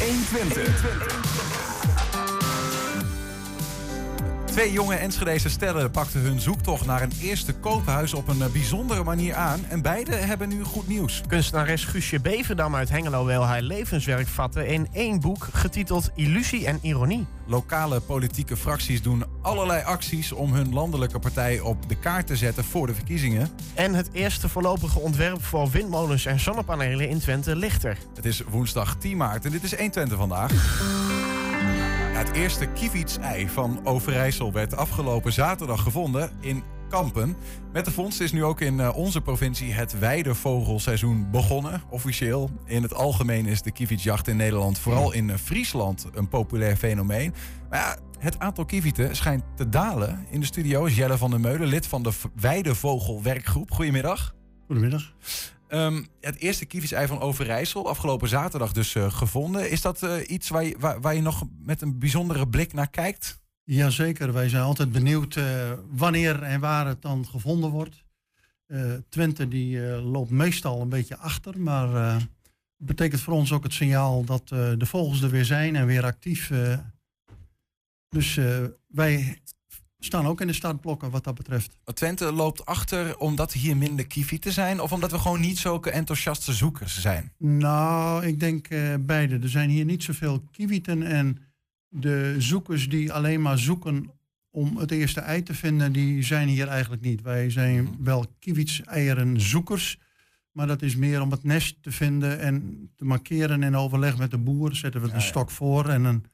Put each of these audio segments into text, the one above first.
120. Twee jonge Enschedese stellen pakten hun zoektocht naar een eerste koophuis op een eh, bijzondere manier aan. En beide hebben nu goed nieuws. Kunstenares Guusje Beverdam uit Hengelo wil haar levenswerk vatten in één boek getiteld Illusie en Ironie. Lokale politieke fracties doen allerlei acties om hun landelijke partij op de kaart te zetten voor de verkiezingen. En het eerste voorlopige ontwerp voor windmolens en zonnepanelen in Twente ligt er. Het is woensdag 10 maart en dit is 120 vandaag. Het eerste kievits-ei van Overijssel werd afgelopen zaterdag gevonden in Kampen. Met de vondst is nu ook in eh, onze provincie het weidevogelseizoen begonnen. Officieel. In het algemeen is de kievitsjacht in Nederland, vooral in eh, Friesland, een populair fenomeen. Maar ja, het aantal kievieten schijnt te dalen. In de studio is Jelle van der Meulen, lid van de Weidevogelwerkgroep. Goedemiddag. Goedemiddag. Um, het eerste kievitsei van Overijssel, afgelopen zaterdag dus uh, gevonden. Is dat uh, iets waar je, waar, je nog met een bijzondere blik naar kijkt? Jazeker, wij zijn altijd benieuwd uh, wanneer en waar het dan gevonden wordt. Twente die loopt meestal een beetje achter, maar het betekent voor ons ook het signaal dat de vogels er weer zijn en weer actief. dus wij staan ook in de startblokken wat dat betreft. Twente loopt achter omdat hier minder kievieten zijn... of omdat we gewoon niet zulke enthousiaste zoekers zijn? Nou, ik denk uh, beide. Er zijn hier niet zoveel kievieten... en de zoekers die alleen maar zoeken om het eerste ei te vinden... die zijn hier eigenlijk niet. Wij zijn -hmm. wel kievitseieren zoekers... Maar dat is meer om het nest te vinden en te markeren in overleg met de boer. Zetten we ja, een stok voor en een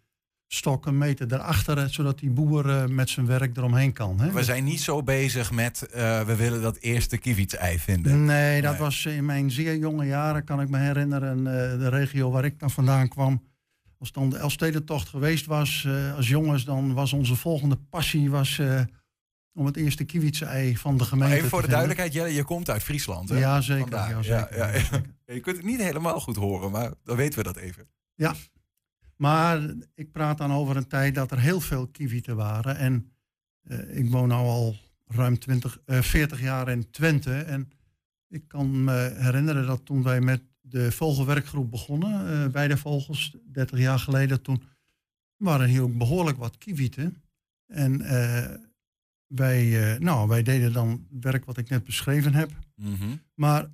stok een meter erachter, zodat die boer uh, met zijn werk eromheen kan. Hè? We zijn niet zo bezig met uh, we willen dat eerste kievitsei vinden. Nee, dat nee. was in mijn zeer jonge jaren, kan ik me herinneren, uh, de regio waar ik dan vandaan kwam. Als dan de Elfstedentocht geweest was, als jongens, dan was onze volgende passie was, om het eerste kievitsei van de gemeente maar even voor de duidelijkheid, Jelle, je komt uit Friesland, hè? Ja, zeker. Ja, zeker. Ja, ja, je kunt het niet helemaal goed horen, maar dan weten we dat even. Ja, maar ik praat dan over een tijd dat er heel veel kievieten waren. En uh, ik woon nu al ruim 20, uh, 40 jaar in Twente. En ik kan me herinneren dat toen wij met de vogelwerkgroep begonnen, uh, bij de vogels, 30 jaar geleden, toen waren hier ook behoorlijk wat kievieten. En wij, nou, wij deden dan werk wat ik net beschreven heb. Mm -hmm. Maar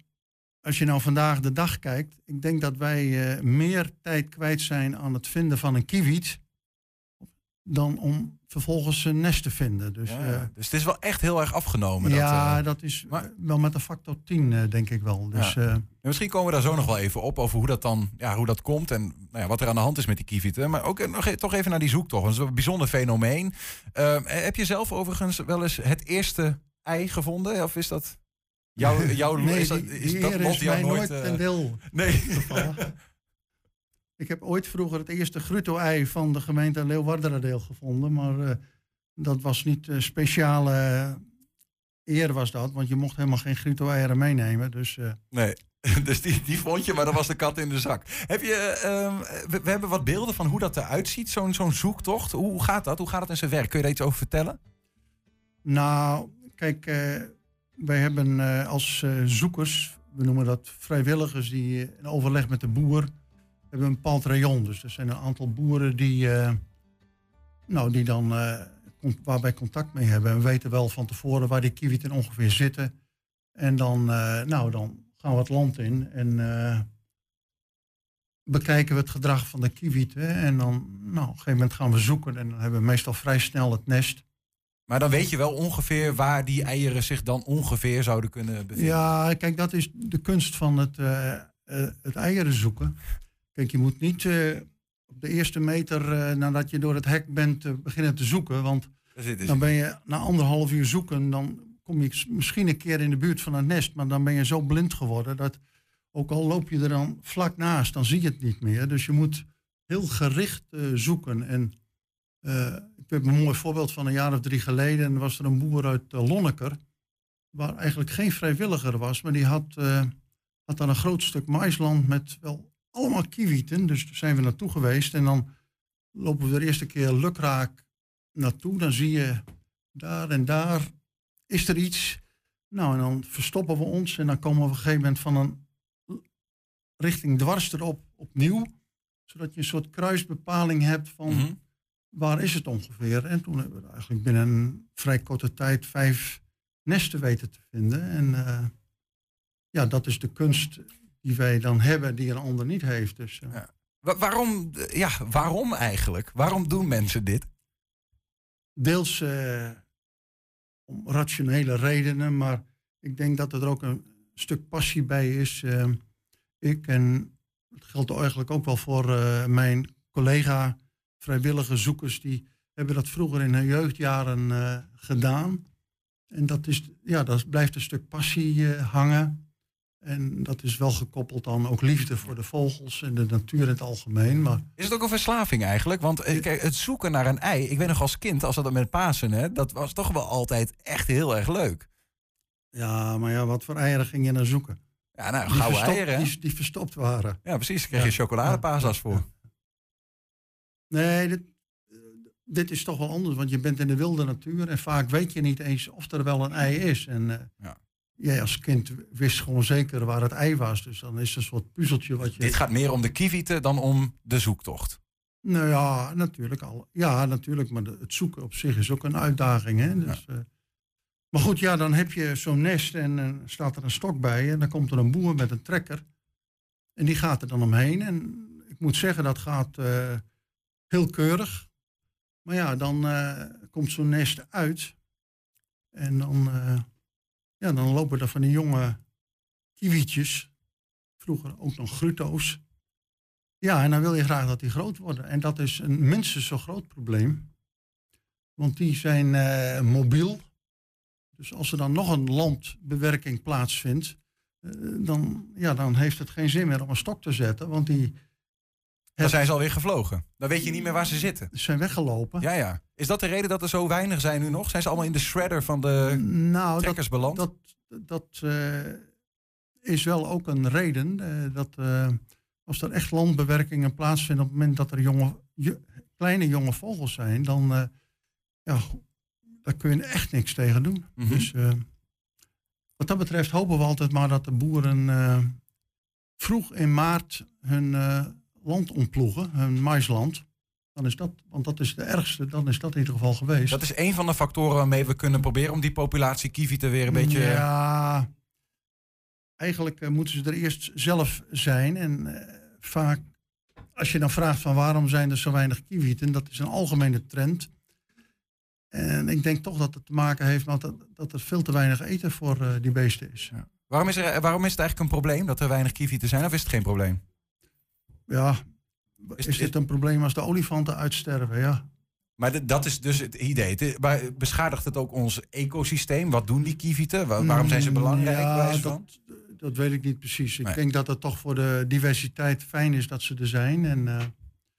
als je nou vandaag de dag kijkt, ik denk dat wij uh, meer tijd kwijt zijn aan het vinden van een kiewiet dan om vervolgens een nest te vinden. Dus, ja, uh, dus het is wel echt heel erg afgenomen. Ja, dat, uh, dat is maar, wel met een factor 10, denk ik wel. Dus, ja. misschien komen we daar zo nog wel even op over hoe dat dan ja, hoe dat komt en nou ja, wat er aan de hand is met die kievieten. Maar ook nog, toch even naar die zoektocht. Dat is een bijzonder fenomeen. heb je zelf overigens wel eens het eerste ei gevonden? Of is dat... Jouw, jouw nee, is dat, is die, dat is mij nooit ten deel nee. gevallen. ik heb ooit vroeger het eerste grutto-ei van de gemeente Leeuwarderadeel gevonden. Maar uh, dat was niet uh, speciale eer was dat. Want je mocht helemaal geen grutto-eieren meenemen. Dus, nee, dus die, die vond je, maar dat was de kat in de zak. Heb je, uh, we, we, hebben wat beelden van hoe dat eruit ziet, zo'n zo'n zoektocht. Hoe, hoe gaat dat? Hoe gaat het in zijn werk? Kun je daar iets over vertellen? Nou, kijk wij hebben uh, als uh, zoekers, we noemen dat vrijwilligers, die in overleg met de boer, hebben een bepaald rayon. Dus er zijn een aantal boeren die, nou, die dan, waar wij contact mee hebben. En we weten wel van tevoren waar die kiewieten ongeveer zitten. En dan, nou, dan gaan we het land in en bekijken we het gedrag van de kiewieten. En dan, nou, op een gegeven moment gaan we zoeken en dan hebben we meestal vrij snel het nest. Maar dan weet je wel ongeveer waar die eieren zich dan ongeveer zouden kunnen bevinden. Ja, kijk, dat is de kunst van het, uh, uh, het eieren zoeken. Kijk, je moet niet uh, op de eerste meter nadat je door het hek bent beginnen te zoeken. Want dan ben je na anderhalf uur zoeken, dan kom je misschien een keer in de buurt van het nest. Maar dan ben je zo blind geworden dat ook al loop je er dan vlak naast, dan zie je het niet meer. Dus je moet heel gericht zoeken. En heb een mooi voorbeeld van een jaar of drie geleden. En was er een boer uit uh, Lonneker. Waar eigenlijk geen vrijwilliger was. Maar die had, uh, had dan een groot stuk maisland met wel allemaal kiewieten. Dus daar zijn we naartoe geweest. En dan lopen we de eerste keer lukraak naartoe. Dan zie je daar en daar is er iets. Nou, en dan verstoppen we ons. En dan komen we op een gegeven moment van een richting dwars erop opnieuw Zodat je een soort kruisbepaling hebt van mhm. Waar is het ongeveer. En toen hebben we eigenlijk binnen een vrij korte tijd vijf nesten weten te vinden. En uh, ja, dat is de kunst die wij dan hebben, die een ander niet heeft. Dus, uh. ja. waarom, ja, waarom eigenlijk? Waarom doen mensen dit? Deels uh, om rationele redenen, maar ik denk dat er ook een stuk passie bij is. ik en het geldt eigenlijk ook wel voor mijn collega vrijwillige zoekers, die hebben dat vroeger in hun jeugdjaren gedaan. En dat, is, ja, dat blijft een stuk passie hangen. En dat is wel gekoppeld aan ook liefde voor de vogels en de natuur in het algemeen. Maar... Is het ook een verslaving eigenlijk? Want eh, kijk, het zoeken naar een ei, ik weet nog als kind, als dat met Pasen, hè, dat was toch wel altijd echt heel erg leuk. Ja, maar ja, wat voor eieren ging je naar zoeken? Ja, nou, gouden eieren. Die, die, verstopt waren. Ja, precies. Daar kreeg je chocoladepaasas voor. Nee, dit, dit is toch wel anders, want je bent in de wilde natuur en vaak weet je niet eens of er wel een ei is. En, eh, ja jij als kind wist gewoon zeker waar het ei was. Dus dan is het een soort puzzeltje wat je... Dit gaat meer om de kievieten dan om de zoektocht. Nou ja, natuurlijk al. Ja, natuurlijk. Maar het zoeken op zich is ook een uitdaging. Hè? Dus, ja. Eh, maar goed, ja, dan heb je zo'n nest en uh, staat er een stok bij. En dan komt er een boer met een trekker. En die gaat er dan omheen. En ik moet zeggen, dat gaat heel keurig. Maar ja, dan komt zo'n nest uit. En dan ja, dan lopen er van die jonge kiwietjes. Vroeger ook nog gruto's. Ja, en dan wil je graag dat die groot worden. En dat is een minstens zo groot probleem. Want die zijn uh, mobiel. Dus als er dan nog een landbewerking plaatsvindt, dan, ja, dan heeft het geen zin meer om een stok te zetten. Want die. Dan zijn ze alweer gevlogen. Dan weet je niet meer waar ze zitten. Ze zijn weggelopen. Ja, ja. Is dat de reden dat er zo weinig zijn nu nog? Zijn ze allemaal in de shredder van de nou, trekkers dat, beland? Dat, dat uh, is wel ook een reden. Uh, dat uh, als er echt landbewerkingen plaatsvinden op het moment dat er jonge, kleine jonge vogels zijn, dan ja, daar kun je echt niks tegen doen. Mm -hmm. Dus wat dat betreft hopen we altijd maar dat de boeren vroeg in maart hun land ontploegen, hun maisland. Dan is dat, want dat is de ergste, dan is dat in ieder geval geweest. Dat is een van de factoren waarmee we kunnen proberen om die populatie kievieten weer een beetje... Ja, eigenlijk uh, moeten ze er eerst zelf zijn. En uh, vaak, als je dan vraagt van waarom zijn er zo weinig kievieten, dat is een algemene trend. En ik denk toch dat het te maken heeft met dat, dat er veel te weinig eten voor uh, die beesten is. Ja. Waarom, is er, waarom is het eigenlijk een probleem dat er weinig kievieten zijn, of is het geen probleem? Ja, is, is dit een probleem als de olifanten uitsterven? Ja. Maar dat is dus het idee. Maar beschadigt het ook ons ecosysteem? Wat doen die kievieten? waarom zijn ze belangrijk? Ja, dat, dat, weet ik niet precies. Ik denk dat het toch voor de diversiteit fijn is dat ze er zijn. En, uh,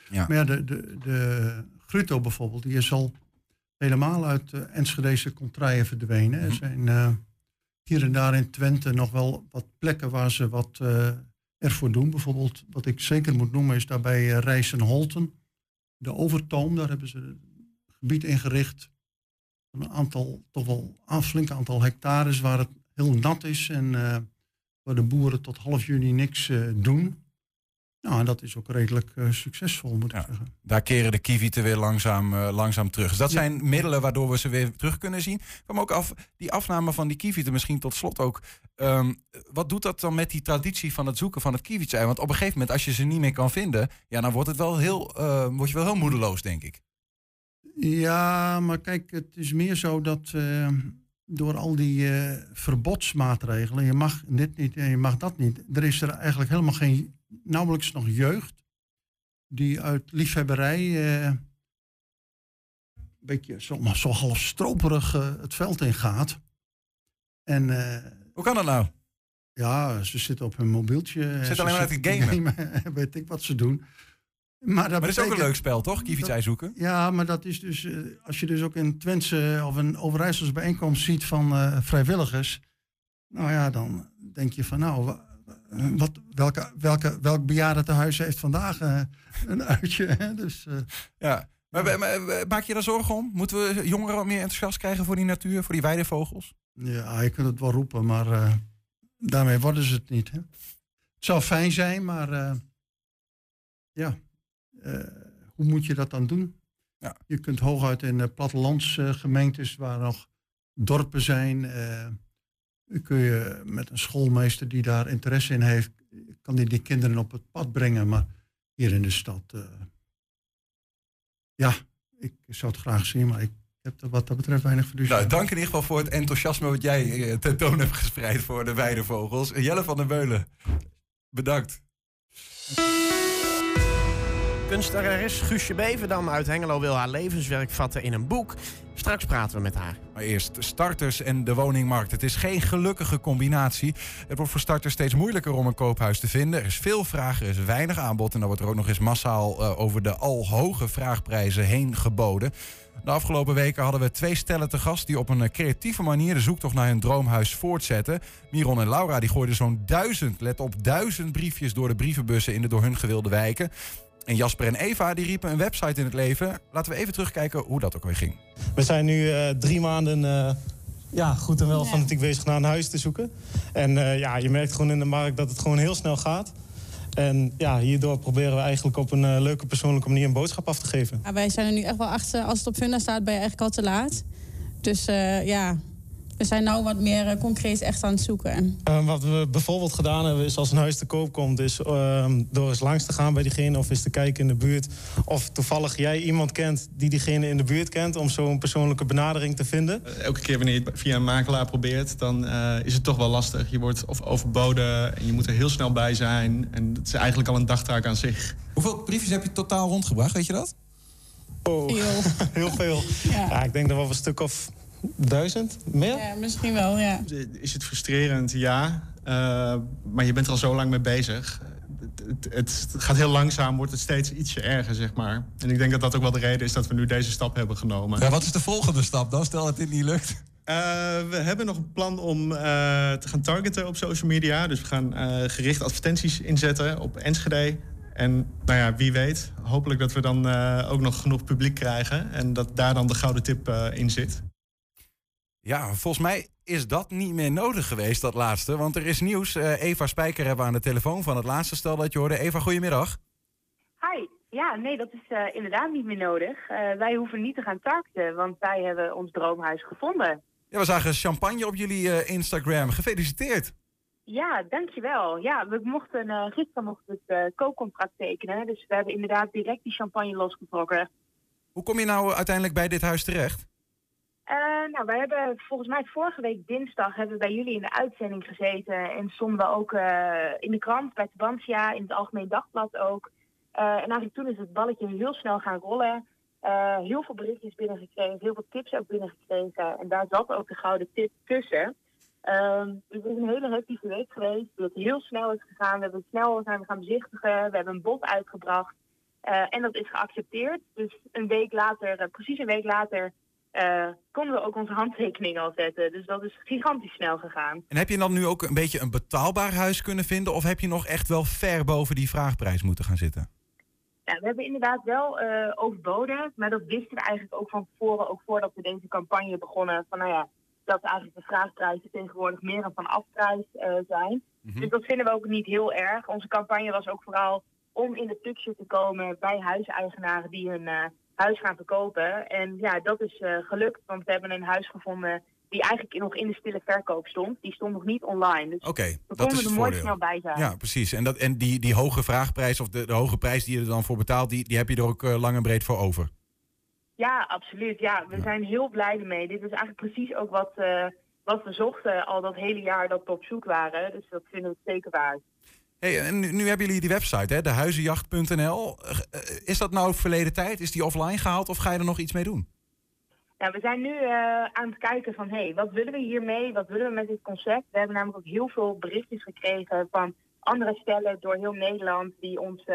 ja. Maar ja, de, de, de Gruto bijvoorbeeld, die is al helemaal uit de Enschedese contraien verdwenen. Er mhm. zijn uh, hier en daar in Twente nog wel wat plekken waar ze wat... Ervoor doen. Bijvoorbeeld, wat ik zeker moet noemen, is daarbij uh, Rijssen Holten. De Overtoom, daar hebben ze een gebied ingericht. Een aantal, toch wel een flink aantal hectares waar het heel nat is en uh, waar de boeren tot half juni niks uh, doen. Nou, en dat is ook redelijk uh, succesvol, moet ik zeggen. Daar keren de kievieten weer langzaam, uh, langzaam terug. Dus dat zijn middelen waardoor we ze weer terug kunnen zien. Maar ook af, die afname van die kievieten misschien tot slot ook. Um, wat doet dat dan met die traditie van het zoeken van het kievietsei? Want op een gegeven moment, als je ze niet meer kan vinden... ja, dan wordt, het wel heel, uh, word je wel heel moedeloos, denk ik. Ja, maar kijk, het is meer zo dat door al die verbodsmaatregelen... je mag dit niet en je mag dat niet... er is er eigenlijk helemaal geen nauwelijks nog jeugd die uit liefhebberij uh, een beetje zo, zo half stroperig uh, het veld in gaat. En, Hoe kan dat nou? Ja, ze zitten op hun mobieltje. Ze zitten alleen maar uit het gamen. weet ik wat ze doen. Maar dat, maar is ook een leuk spel, toch? Kievitsei zoeken. Ja, maar dat is dus... als je dus ook in Twentse of een Overijsselse bijeenkomst ziet van vrijwilligers... Nou ja, dan denk je van nou wat, welke, welke, welk bejaardentehuis heeft vandaag uh, een uitje? Dus, ja. Maar, maar, maak je daar zorgen om? Moeten we jongeren wat meer enthousiast krijgen voor die natuur, voor die weidevogels? Ja, je kunt het wel roepen, maar daarmee worden ze het niet. Hè? Het zou fijn zijn, maar ja. Hoe moet je dat dan doen? Ja. Je kunt hooguit in plattelandsgemeentes waar nog dorpen zijn, kun je met een schoolmeester die daar interesse in heeft, kan die die kinderen op het pad brengen. Maar hier in de stad, ja, ik zou het graag zien, maar ik heb er wat dat betreft weinig verduurzaam. Nou, dank in ieder geval voor het enthousiasme wat jij eh, tentoon hebt gespreid voor de weidevogels. Jelle van der Meulen, bedankt. Kunstenares Guusje Beverdam uit Hengelo wil haar levenswerk vatten in een boek. Straks praten we met haar. Maar eerst starters en de woningmarkt. Het is geen gelukkige combinatie. Het wordt voor starters steeds moeilijker om een koophuis te vinden. Er is veel vraag, er is weinig aanbod. En dan wordt er ook nog eens massaal uh, over de al hoge vraagprijzen heen geboden. De afgelopen weken hadden we twee stellen te gast die op een eh, creatieve manier de zoektocht naar hun droomhuis voortzetten. Miron en Laura die gooiden zo'n duizend, let op, duizend briefjes door de brievenbussen in de door hun gewilde wijken. En Jasper en Eva die riepen een website in het leven. Laten we even terugkijken hoe dat ook weer ging. We zijn nu uh, drie maanden uh, ja, goed en wel ja. fanatiek bezig naar een huis te zoeken. En uh, ja, je merkt gewoon in de markt dat het gewoon heel snel gaat. En ja, hierdoor proberen we eigenlijk op een uh, leuke persoonlijke manier een boodschap af te geven. Ja, wij zijn er nu echt wel achter. Als het op Funda staat, ben je eigenlijk al te laat. Dus uh, ja, we zijn nou wat meer uh, concreet echt aan het zoeken. Uh, wat we bijvoorbeeld gedaan hebben is als een huis te koop komt... is uh, door eens langs te gaan bij diegene of eens te kijken in de buurt... of toevallig jij iemand kent die diegene in de buurt kent... om zo'n persoonlijke benadering te vinden. elke keer wanneer je het via een makelaar probeert... dan is het toch wel lastig. Je wordt of overboden en je moet er heel snel bij zijn. En het is eigenlijk al een dagtaak aan zich. Hoeveel briefjes heb je totaal rondgebracht, weet je dat? Oh, veel. heel veel. Ja. ja. ik denk dat we een stuk of duizend? Meer? Ja, misschien wel, ja. Is het frustrerend? Ja. Uh, maar je bent er al zo lang mee bezig. Het, het, het, gaat heel langzaam, wordt het steeds ietsje erger, zeg maar. En ik denk dat dat ook wel de reden is dat we nu deze stap hebben genomen. Ja, wat is de volgende stap dan, stel dat dit niet lukt? Uh, we hebben nog een plan om uh, te gaan targeten op social media. Dus we gaan gericht advertenties inzetten op Enschede. En nou ja, wie weet, hopelijk dat we dan ook nog genoeg publiek krijgen. En dat daar dan de gouden tip in zit. Ja, volgens mij is dat niet meer nodig geweest, dat laatste. Want er is nieuws. Uh, Eva Spijker hebben we aan de telefoon van het laatste stel dat je hoorde. Eva, goedemiddag. Hi. Ja, nee, dat is uh, inderdaad niet meer nodig. Uh, wij hoeven niet te gaan targeten, want wij hebben ons droomhuis gevonden. Ja, we zagen champagne op jullie Instagram. Gefeliciteerd. Ja, dankjewel. Ja, we mochten gisteren mochten het koopcontract tekenen. Dus we hebben inderdaad direct die champagne losgetrokken. Hoe kom je nou uiteindelijk bij dit huis terecht? Uh, nou, wij hebben volgens mij vorige week dinsdag hebben we bij jullie in de uitzending gezeten. En stonden we ook uh, in de krant, bij Tubantia, in het Algemeen Dagblad ook. Uh, en eigenlijk toen is het balletje heel snel gaan rollen. heel veel berichtjes binnengekregen, heel veel tips ook binnengekregen. En daar zat ook de gouden tip tussen. dus het is een hele hectische week geweest. Dat heel snel is gegaan. We hebben snel zijn gaan bezichtigen. We hebben een bod uitgebracht. en dat is geaccepteerd. Dus een week later, precies een week later, uh, konden we ook onze handtekening al zetten. Dus dat is gigantisch snel gegaan. En heb je dan nu ook een beetje een betaalbaar huis kunnen vinden? Of heb je nog echt wel ver boven die vraagprijs moeten gaan zitten? Ja, we hebben inderdaad wel uh, overboden. Maar dat wisten we eigenlijk ook van tevoren. Ook voordat we deze campagne begonnen. Van nou ja, dat eigenlijk de vraagprijzen tegenwoordig meer een van afprijs uh, zijn. Mm -hmm. Dus dat vinden we ook niet heel erg. Onze campagne was ook vooral om in de picture te komen bij huiseigenaren die hun huis gaan verkopen. En ja, dat is uh, gelukt, want we hebben een huis gevonden die eigenlijk nog in de stille verkoop stond. Die stond nog niet online. Dus okay, we dat is er mooi snel bij zijn. Ja, precies. En, dat, en die, die hoge vraagprijs of de, de hoge prijs die je er dan voor betaalt, die, die heb je er ook uh, lang en breed voor over? Ja, absoluut. Ja, we ja. zijn heel blij ermee. Dit is eigenlijk precies ook wat, uh, wat we zochten al dat hele jaar dat we op zoek waren. Dus dat vinden we zeker waard. Hey, nu, hebben jullie die website, hè, dehuizenjacht.nl. Is dat nou verleden tijd? Is die offline gehaald of ga je er nog iets mee doen? Ja, we zijn nu uh, aan het kijken van, hé, hey, wat willen we hiermee? Wat willen we met dit concept? We hebben namelijk ook heel veel berichtjes gekregen van andere stellen door heel Nederland... die ons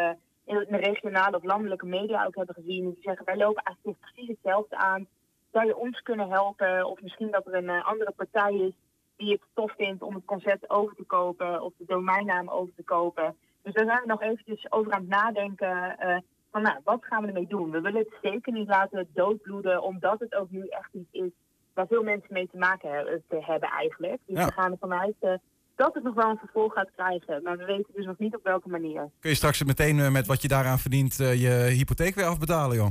in de regionale of landelijke media ook hebben gezien. Die zeggen, wij lopen eigenlijk precies hetzelfde aan. Zou je ons kunnen helpen? Of misschien dat er een andere partij is die het tof vindt om het concept over te kopen of de domeinnaam over te kopen. Dus daar zijn we nog eventjes over aan het nadenken uh, van nou, wat gaan we ermee doen? We willen het zeker niet laten doodbloeden, omdat het ook nu echt iets is waar veel mensen mee te maken hebben, te hebben eigenlijk. Dus we gaan ervan uit uh, dat het nog wel een vervolg gaat krijgen. Maar we weten dus nog niet op welke manier. Kun je straks meteen met wat je daaraan verdient je hypotheek weer afbetalen, joh?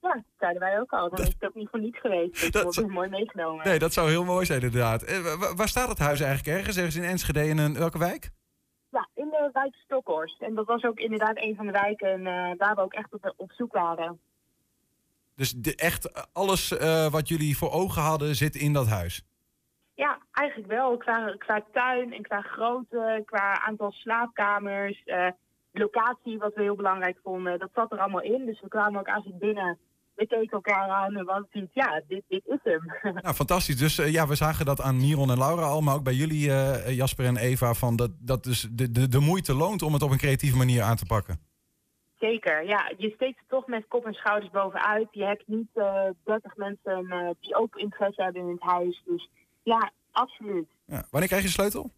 Ja, dat zeiden wij ook al. Dan is het ook niet voor niets geweest. Dus dat wordt mooi meegenomen. Nee, dat zou heel mooi zijn inderdaad. waar staat het huis eigenlijk ergens? Ergens in Enschede in een, welke wijk? Ja, in de wijk Stokhorst. En dat was ook inderdaad een van de wijken uh, waar we ook echt op, op zoek waren. Dus de, echt alles uh, wat jullie voor ogen hadden zit in dat huis? Ja, eigenlijk wel. Qua, qua tuin en qua grootte, qua aantal slaapkamers, uh, locatie wat we heel belangrijk vonden. Dat zat er allemaal in. Dus we kwamen ook eigenlijk binnen we keken elkaar aan en we zien, ja, dit, dit is hem. Nou, fantastisch. Dus uh, ja, we zagen dat aan Miron en Laura al, maar ook bij jullie, uh, Jasper en Eva, van dat, dat dus de, de, de moeite loont om het op een creatieve manier aan te pakken. Zeker, ja. Je steekt er toch met kop en schouders bovenuit. Je hebt niet uh, 30 mensen die ook interesse hebben in het huis. Dus ja, absoluut. Ja. Wanneer krijg je de sleutel?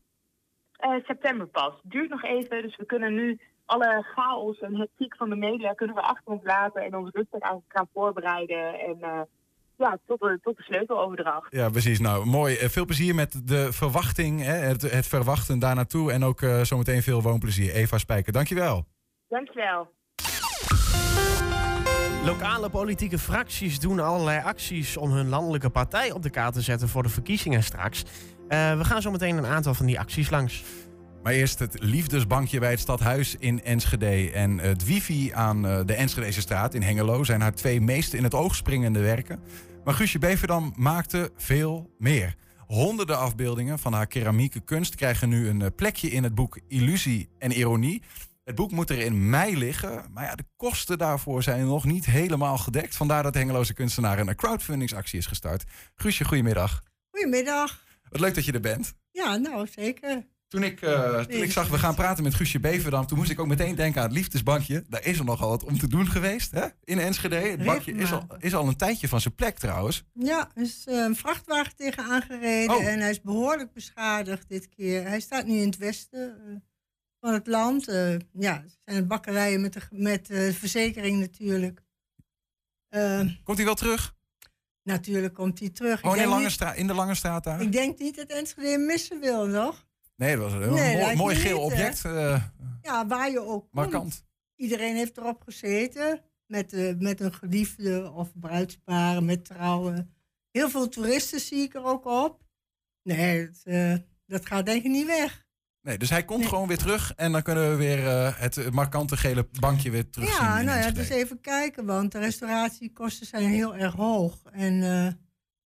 september pas. Duurt nog even, dus we kunnen nu alle chaos en hectiek van de media kunnen we achter ons laten en ons rustig aan gaan voorbereiden. En uh, ja, tot de, tot de sleuteloverdracht. Ja, precies. Nou, mooi. Eh, veel plezier met de verwachting, hè, het, het verwachten daar naartoe. En ook uh, zometeen veel woonplezier. Eva Spijker, dankjewel. Dankjewel. Lokale politieke fracties doen allerlei acties om hun landelijke partij op de kaart te zetten voor de verkiezingen straks. Uh, we gaan zo meteen een aantal van die acties langs. Maar eerst het liefdesbankje bij het stadhuis in Enschede. En het wifi aan eh, de Enschedese straat in Hengelo zijn haar twee meest in het oog springende werken. Maar Guusje Beverdam maakte veel meer. Honderden afbeeldingen van haar keramieke kunst krijgen nu een eh, plekje in het boek Illusie en Ironie. Het boek moet er in mei liggen, maar ja, de kosten daarvoor zijn nog niet helemaal gedekt. Vandaar dat de Hengeloze kunstenaar een crowdfundingsactie is gestart. Guusje, goedemiddag. Goedemiddag. Wat leuk dat je er bent. Ja, nou zeker. Toen ik, uh, toen ik zag, we gaan praten met Guusje Beverdam, toen moest ik ook meteen denken aan het liefdesbankje. Daar is er nogal wat om te doen geweest, hè? In Enschede. Het bankje is al, is al een tijdje van zijn plek trouwens. Ja, er is uh, een vrachtwagen tegen aangereden oh. en hij is behoorlijk beschadigd dit keer. Hij staat nu in het westen uh, van het land. ja, het zijn bakkerijen met, de, met verzekering natuurlijk. Komt hij wel terug? Natuurlijk komt hij terug. Gewoon in, lange straat, in de Lange Straat daar? Ik denk niet dat Enschede missen wil, nog. Nee, dat was een nee, mooi, mooi geel object. Uh, ja, waar je ook markant. Komt. Iedereen heeft erop gezeten. Met, uh, met een geliefde of bruidsparen, met trouwen. Heel veel toeristen zie ik er ook op. Nee, het, uh, dat gaat denk ik niet weg. Nee, dus hij komt nee. gewoon weer terug en dan kunnen we weer het markante gele bankje weer terug ja, nou ja, dus even kijken, want de restauratiekosten zijn heel erg hoog. En,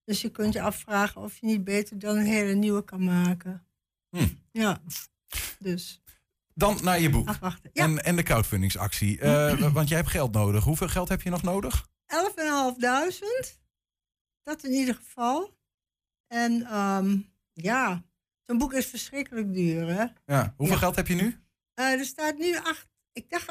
dus je kunt je afvragen of je niet beter dan een hele nieuwe kan maken. Hm. Ja, dus. Dan naar je boek. Afwachten. Ja. En, en de crowdfundingsactie. Uh, want jij hebt geld nodig. Hoeveel geld heb je nog nodig? 11.500. Dat in ieder geval. En um, ja, zo'n boek is verschrikkelijk duur. Hè? Ja. Hoeveel geld heb je nu? Uh, er staat nu ik dacht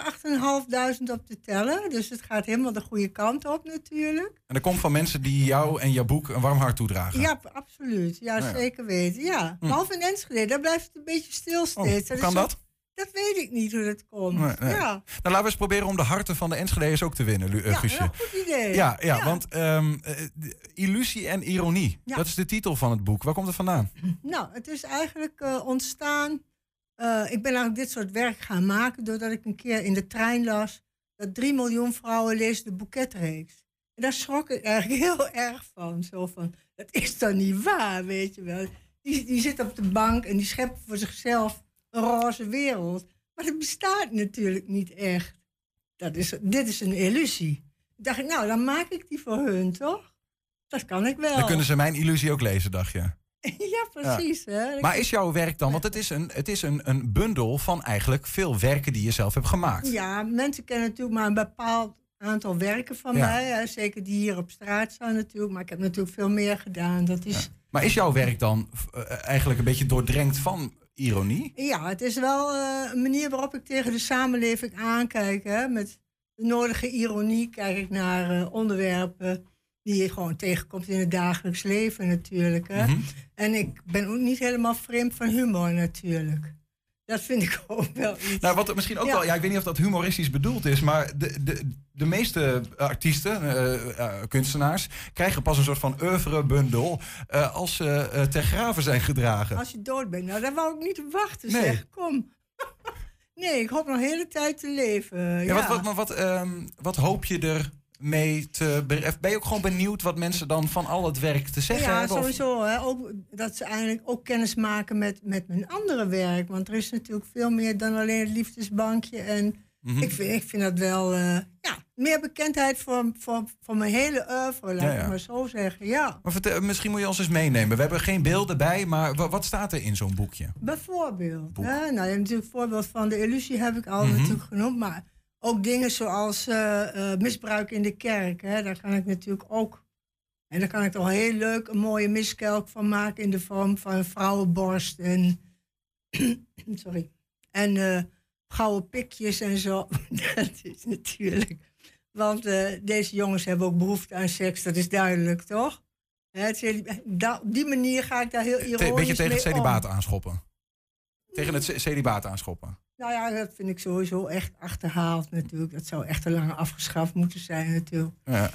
8.500 op te tellen. Dus het gaat helemaal de goede kant op natuurlijk. En dat komt van mensen die jou en jouw boek een warm hart toedragen? Ja, absoluut. Ja, ja. zeker weten. Ja. Hm. Behalve in Enschede, daar blijft het een beetje stil steeds. Oh, kan dat? Dat weet ik niet hoe dat komt. Nee, nee. Ja. Nou, laten we eens proberen om de harten van de Enschede's ook te winnen, uh, ja, Guusje. een goed idee. Ja, ja, ja. want um, uh, Illusie en Ironie, dat is de titel van het boek. Waar komt het vandaan? Nou, het is eigenlijk uh, ontstaan uh, ik ben eigenlijk dit soort werk gaan maken doordat ik een keer in de trein las dat 3 miljoen vrouwen lezen de boeketreeks. En daar schrok ik eigenlijk heel erg van. Zo van, dat is dan niet waar, weet je wel. Die, die zit op de bank en die schept voor zichzelf een roze wereld. Maar dat bestaat natuurlijk niet echt. Dat is, dit is een illusie. Dacht ik, nou, dan maak ik die voor hun, toch? Dat kan ik wel. Dan kunnen ze mijn illusie ook lezen, dacht je? Ja, precies. Hè? Maar is jouw werk dan, want het is, een, het is een, een bundel van eigenlijk veel werken die je zelf hebt gemaakt. Ja, mensen kennen natuurlijk maar een bepaald aantal werken van mij. Hè? Zeker die hier op straat staan natuurlijk. Maar ik heb natuurlijk veel meer gedaan. Dat is... Ja. Maar is jouw werk dan uh, eigenlijk een beetje doordrenkt van ironie? Ja, het is wel uh, een manier waarop ik tegen de samenleving aankijk. Hè? Met de nodige ironie kijk ik naar uh, onderwerpen die je gewoon tegenkomt in het dagelijks leven natuurlijk. Hè? Mm -hmm. En ik ben ook niet helemaal vreemd van humor natuurlijk. dat vind ik ook wel iets. Nou, wat misschien ook wel, ja, ik weet niet of dat humoristisch bedoeld is, maar de, de, de meeste artiesten, uh, kunstenaars, krijgen pas een soort van oeuvrebundel uh, als ze ter graven zijn gedragen. Als je dood bent, nou, daar wou ik niet wachten, nee. zeg. Kom. nee, ik hoop nog een hele tijd te leven. Ja, ja. Wat, wat, maar wat, um, wat hoop je er mee te. Ben je ook gewoon benieuwd wat mensen dan van al het werk te zeggen ja, hebben? Ja, sowieso. Hè. Ook, dat ze eigenlijk ook kennis maken met, met hun andere werk. Want er is natuurlijk veel meer dan alleen het liefdesbankje. En mhm. ik, vind, ik vind dat wel. Uh, ja, meer bekendheid voor, voor, voor mijn hele oeuvre, laat ja, ik maar zo zeggen. Ja. Maar vertel, misschien moet je ons eens meenemen. We hebben geen beelden bij, maar wat staat er in zo'n boekje? Bijvoorbeeld. Hè? Nou, natuurlijk voorbeeld van de illusie heb ik al mm natuurlijk genoemd. Maar ook dingen zoals uh, misbruik in de kerk. Hè, daar kan ik natuurlijk ook. En daar kan ik toch heel leuk een mooie miskelk van maken in de vorm van een vrouwenborst. En, sorry. En uh, gouden pikjes en zo. dat is natuurlijk. Want deze jongens hebben ook behoefte aan seks, dat is duidelijk, toch? Het, op die manier ga ik daar heel ironisch Een beetje tegen het celibaat aanschoppen. Tegen het celibaat aanschoppen. Nou ja, dat vind ik sowieso echt achterhaald natuurlijk. Dat zou echt te lang afgeschaft moeten zijn natuurlijk. Ja.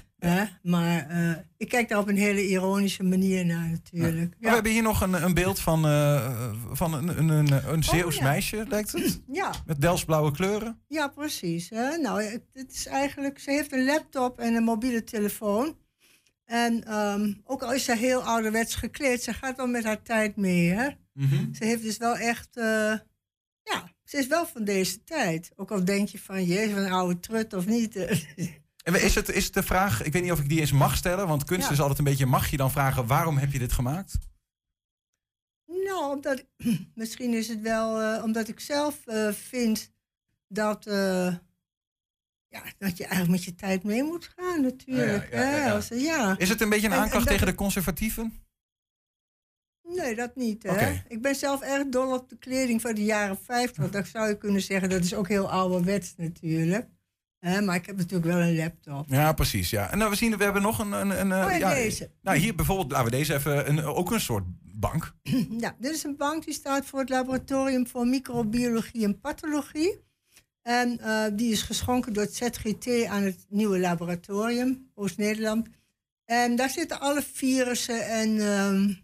Maar uh, ik kijk daar op een hele ironische manier naar natuurlijk. Ja. We hebben hier nog een, een beeld van, uh, van een, een, een, een Zeeuws oh, meisje, lijkt het? Ja. Met Delsblauwe kleuren. Ja, precies. Hè? Nou, het, is eigenlijk... Ze heeft een laptop en een mobiele telefoon. En um, ook al is ze heel ouderwets gekleed, ze gaat wel met haar tijd mee. Hè? Mm -hmm. Ze heeft dus wel echt... Uh, ja, ze is wel van deze tijd. Ook al denk je van, jezus, een oude trut of niet. En is het, is het de vraag, ik weet niet of ik die eens mag stellen, want kunst is altijd een beetje, mag je dan vragen, waarom heb je dit gemaakt? Nou, omdat, misschien is het wel uh, omdat ik zelf uh, vind dat, uh, ja, dat je eigenlijk met je tijd mee moet gaan, natuurlijk. Ja, ja, ja, Is het een beetje een aanklacht tegen de conservatieven? Nee, dat niet. Hè? Ik ben zelf erg dol op de kleding van de jaren 50. Dat zou je kunnen zeggen, dat is ook heel ouderwets natuurlijk. maar ik heb natuurlijk wel een laptop. Ja, precies. Ja. En nou, we zien, we hebben nog een... een, een oh, ja, deze. Nou, hier bijvoorbeeld, laten we deze even... Een, ook een soort bank. Ja, dit is een bank die staat voor het Laboratorium voor Microbiologie en Pathologie. En uh, die is geschonken door het ZGT aan het nieuwe laboratorium, Oost-Nederland. En daar zitten alle virussen en... Uh,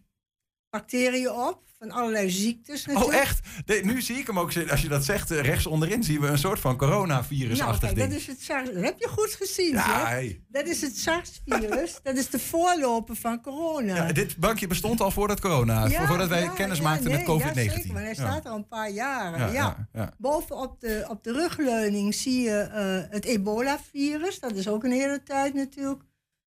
bacteriën op van allerlei ziektes. Oh, echt? nu zie ik hem ook, als je dat zegt, eh, rechts onderin zien we een soort van coronavirus-achtig nou, ding. Dat is het SARS. Dat heb je goed gezien. Ja, Dat is het SARS-virus. dat is de voorloper van corona. Ja, dit bankje bestond al voordat corona, ja, voordat wij kennis maakten met COVID-19. Ja, zeker, maar hij staat al een paar jaren. Ja, Boven op de, op de rugleuning zie je uh, het ebola-virus. Dat is ook een hele tijd natuurlijk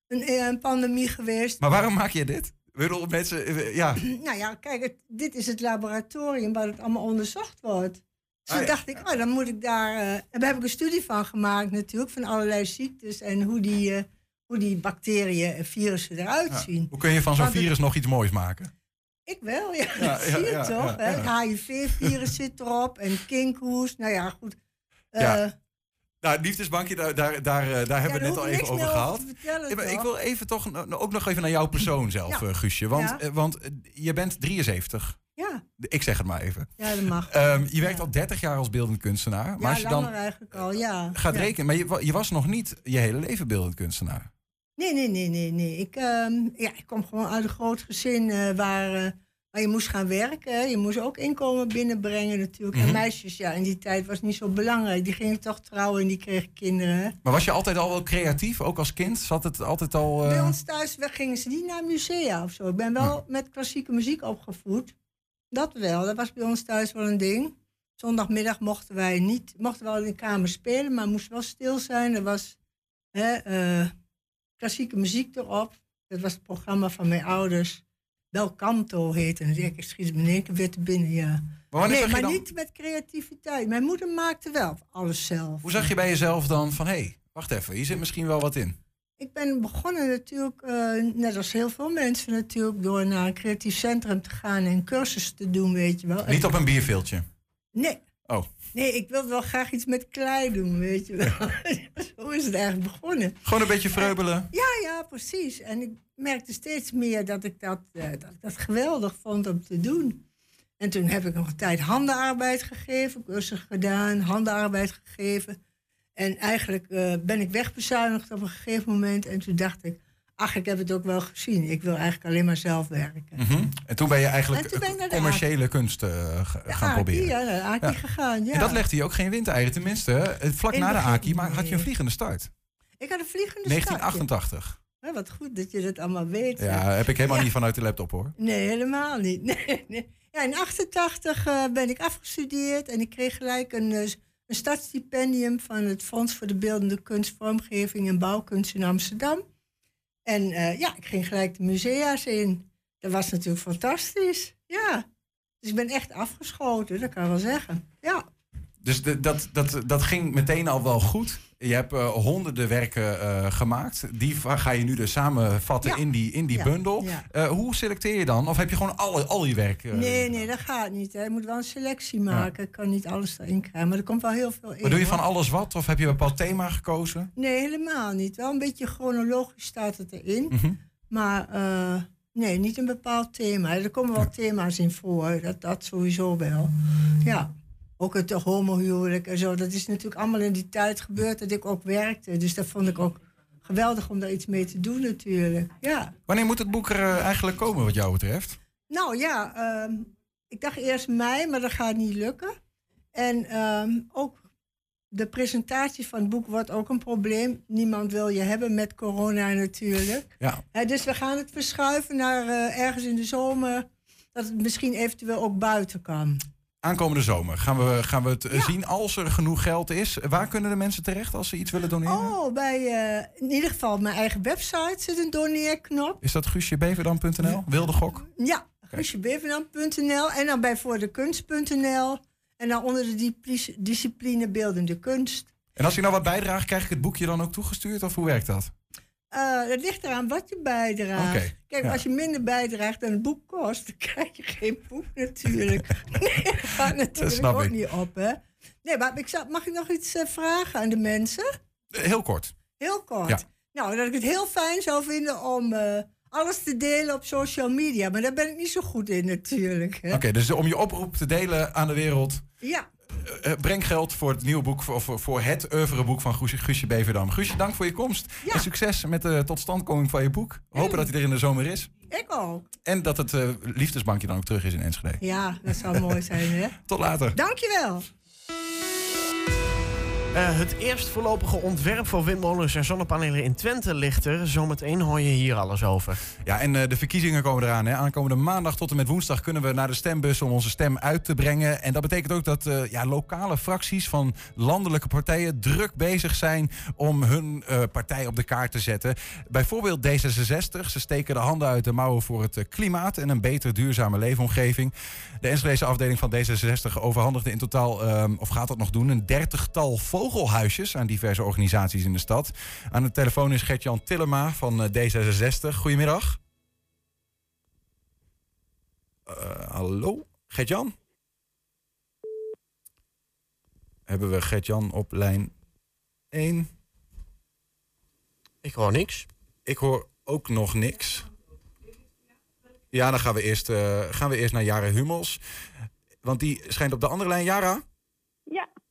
een, een pandemie geweest. Maar waarom maak je dit? Bedoel, mensen, eh, ja. Nou ja, kijk, dit is het laboratorium waar het allemaal onderzocht wordt. Dus ah, dacht ik, oh, dan moet ik daar... Uh, en daar heb ik een studie van gemaakt natuurlijk, van allerlei ziektes en hoe die, uh, hoe die bacteriën en virussen eruit zien. Hoe kun je van zo'n virus nog iets moois maken? Ik wel, ja. ja zie je toch? Het HIV-virus zit erop en kinkhoest. Nou ja, goed. ja. Nou, liefdesbankje, daar, daar, daar, eh, daar hebben we het net al even over gehad. ik wil even toch ook nog even naar jouw persoon zelf, ja. Eh, Guusje. Want, eh, want je bent 73. Ja. Ik zeg het maar even. Ja, dat mag. Um, je werkt al 30 jaar als beeldend kunstenaar. Maar als je dan eigenlijk al, ja. Gaat rekenen, maar je, je, was nog niet je hele leven beeldend kunstenaar. Nee, nee, nee, nee. nee. Ik, um, ja, ik kom gewoon uit een groot gezin uh, waar maar je moest gaan werken. Je moest ook inkomen binnenbrengen natuurlijk. En mhm. meisjes, ja, in die tijd was niet zo belangrijk. Die gingen toch trouwen en die kregen kinderen. Maar was je altijd al wel creatief, ook als kind? Zat het altijd al... Bij eh, ons thuis gingen ze niet naar musea of zo. Ik ben wel met klassieke muziek opgevoed. Dat wel, dat was bij ons thuis wel een ding. Zondagmiddag mochten wij niet, mochten wel in de kamer spelen, maar moest wel stil zijn. Er was hè, uh, klassieke muziek erop. Dat was het programma van mijn ouders. Belcanto heet. En ik schiet me één weer te binnen, ja. Maar nee, maar niet met creativiteit. Mijn moeder maakte wel alles zelf. Hoe zag je bij jezelf dan van, hé, hey, wacht even, hier zit misschien wel wat in? Ik ben begonnen natuurlijk, uh, net als heel veel mensen natuurlijk, door naar een creatief centrum te gaan en cursussen te doen, weet je wel. Niet op een bierveeltje? Nee. Oh. Nee, ik wilde wel graag iets met klei doen, weet je wel. Zo is het eigenlijk begonnen. Gewoon een beetje vreubelen? ja, ja, precies. En ik merkte steeds meer dat ik dat, uh, dat ik dat geweldig vond om te doen. En toen heb ik nog een tijd handenarbeid gegeven, cursus gedaan, handenarbeid gegeven. En eigenlijk uh, ben ik wegbezuinigd op een gegeven moment. En toen dacht ik, ach, ik heb het ook wel gezien. Ik wil eigenlijk alleen maar zelf werken. Mhm. En toen ben je eigenlijk commerciële kunst uh, gaan proberen. Ja, naar de Aki gegaan, ja. En dat legde je ook geen windeieren. Tenminste, vlak na de Aki maar had je een vliegende start. Ik had een vliegende 1988. start. 1988. wat goed dat je dat allemaal weet. Ja, heb ik helemaal niet vanuit de laptop hoor. Nee, helemaal niet. Nee, nee. Ja, in 88 uh, ben ik afgestudeerd en ik kreeg gelijk een, uh, een startstipendium van het Fonds voor de Beeldende Kunst, Vormgeving en Bouwkunst in Amsterdam. En uh, ja, ik ging gelijk de musea's in. Dat was natuurlijk fantastisch. Ja. Dus ik ben echt afgeschoten, dat kan ik wel zeggen. Ja. Dus de, dat, dat, dat ging meteen al wel goed. Je hebt uh, honderden werken uh, gemaakt. Die ga je nu dus samenvatten ja. in die, in die ja. bundel. Ja. Uh, hoe selecteer je dan? Of heb je gewoon alle, al je werk? Nee, nee, dat gaat niet. Hè. Je moet wel een selectie maken. Ik kan niet alles erin krijgen. Maar er komt wel heel veel in. Maar doe je van alles wat? Of heb je een bepaald thema gekozen? Nee, helemaal niet. Wel een beetje chronologisch staat het erin. Mm -hmm. Maar nee, niet een bepaald thema. Er komen wel thema's in voor. Dat, dat sowieso wel. Ja ook het homohuwelijk en zo. Dat is natuurlijk allemaal in die tijd gebeurd dat ik ook werkte. Dus dat vond ik ook geweldig om daar iets mee te doen natuurlijk. Ja. Wanneer moet het boek er uh, eigenlijk komen wat jou betreft? Nou ja, uh, ik dacht eerst mei, maar dat gaat niet lukken. En um, ook de presentatie van het boek wordt ook een probleem. Niemand wil je hebben met corona natuurlijk. Ja. Uh, dus we gaan het verschuiven naar uh, ergens in de zomer. Dat het misschien eventueel ook buiten kan. Aankomende zomer gaan we, gaan we het ja. zien als er genoeg geld is. Waar kunnen de mensen terecht als ze iets willen doneren? Oh, bij uh, in ieder geval mijn eigen website zit een doneerknop. Is dat guusjebeverdam.nl? Wilde gok? Ja, guusjebeverdam.nl en dan bij voordekunst.nl en dan onder de discipline beeldende kunst. En als je nou wat bijdraagt, krijg ik het boekje dan ook toegestuurd of hoe werkt dat? Uh, het ligt eraan wat je bijdraagt. Okay, Kijk, ja. als je minder bijdraagt dan het boek kost, dan krijg je geen boek natuurlijk. nee, dat gaat natuurlijk ook ik. niet op, hè? Nee, maar ik zou, mag ik nog iets uh, vragen aan de mensen? Heel kort. Heel kort. Ja. Nou, dat ik het heel fijn zou vinden om uh, alles te delen op social media. Maar daar ben ik niet zo goed in natuurlijk. Oké, okay, dus om je oproep te delen aan de wereld. Ja. Uh, breng geld voor het nieuwe boek, voor, voor, het oeuvreboek van Guusje, Guusje Beverdam. Guusje, dank voor je komst. Ja. En succes met de totstandkoming van je boek. Hopen dat hij er in de zomer is. Ik ook. En dat het uh, liefdesbankje dan ook terug is in Enschede. Ja, dat zou mooi zijn, hè? Tot later. Dankjewel. Uh, het eerst voorlopige ontwerp voor windmolens en zonnepanelen in Twente ligt er. Zometeen hoor je hier alles over. Ja, en uh, de verkiezingen komen eraan. Hè. Aankomende maandag tot en met woensdag kunnen we naar de stembus om onze stem uit te brengen. En dat betekent ook dat uh, ja, lokale fracties van landelijke partijen druk bezig zijn om hun partij op de kaart te zetten. Bijvoorbeeld D66. Ze steken de handen uit de mouwen voor het klimaat en een beter duurzame leefomgeving. De Enschedese afdeling van D66 overhandigde in totaal, of gaat dat nog doen, een dertigtal vogelhuisjes aan diverse organisaties in de stad. Aan de telefoon is Gert-Jan Tillema van D66. Goedemiddag. Uh, hallo, Gert-Jan? Hebben we Gert-Jan op lijn 1? Ik hoor niks. Ik hoor ook nog niks. Ja, dan gaan we eerst, uh, gaan we eerst naar Jara Hummels. Want die schijnt op de andere lijn. Jara?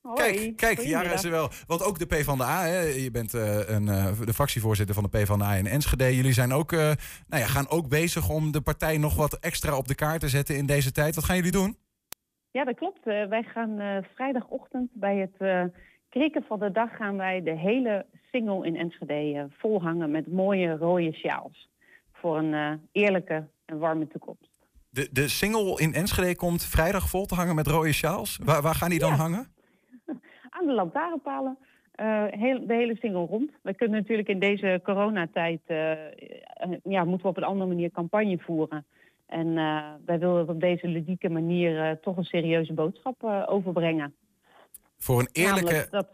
Hoi. Kijk, kijk Jara is er wel. Want ook de PvdA, hè, je bent uh, een, uh, de fractievoorzitter van de PvdA in Enschede. Jullie zijn ook, uh, nou ja, gaan ook bezig om de partij nog wat extra op de kaart te zetten in deze tijd. Wat gaan jullie doen? Ja, dat klopt. wij gaan vrijdagochtend bij het krieken van de dag... gaan wij de hele single in Enschede volhangen met mooie rode sjaals. Voor een eerlijke en warme toekomst. De, de single in Enschede komt vrijdag vol te hangen met rode sjaals. Waar, waar gaan die dan ja. hangen? Aan de lantaarnpalen. Uh, heel, de hele single rond. We kunnen natuurlijk in deze coronatijd... Uh, ja, moeten we op een andere manier campagne voeren. En wij willen op deze ludieke manier toch een serieuze boodschap overbrengen. Voor een eerlijke dat...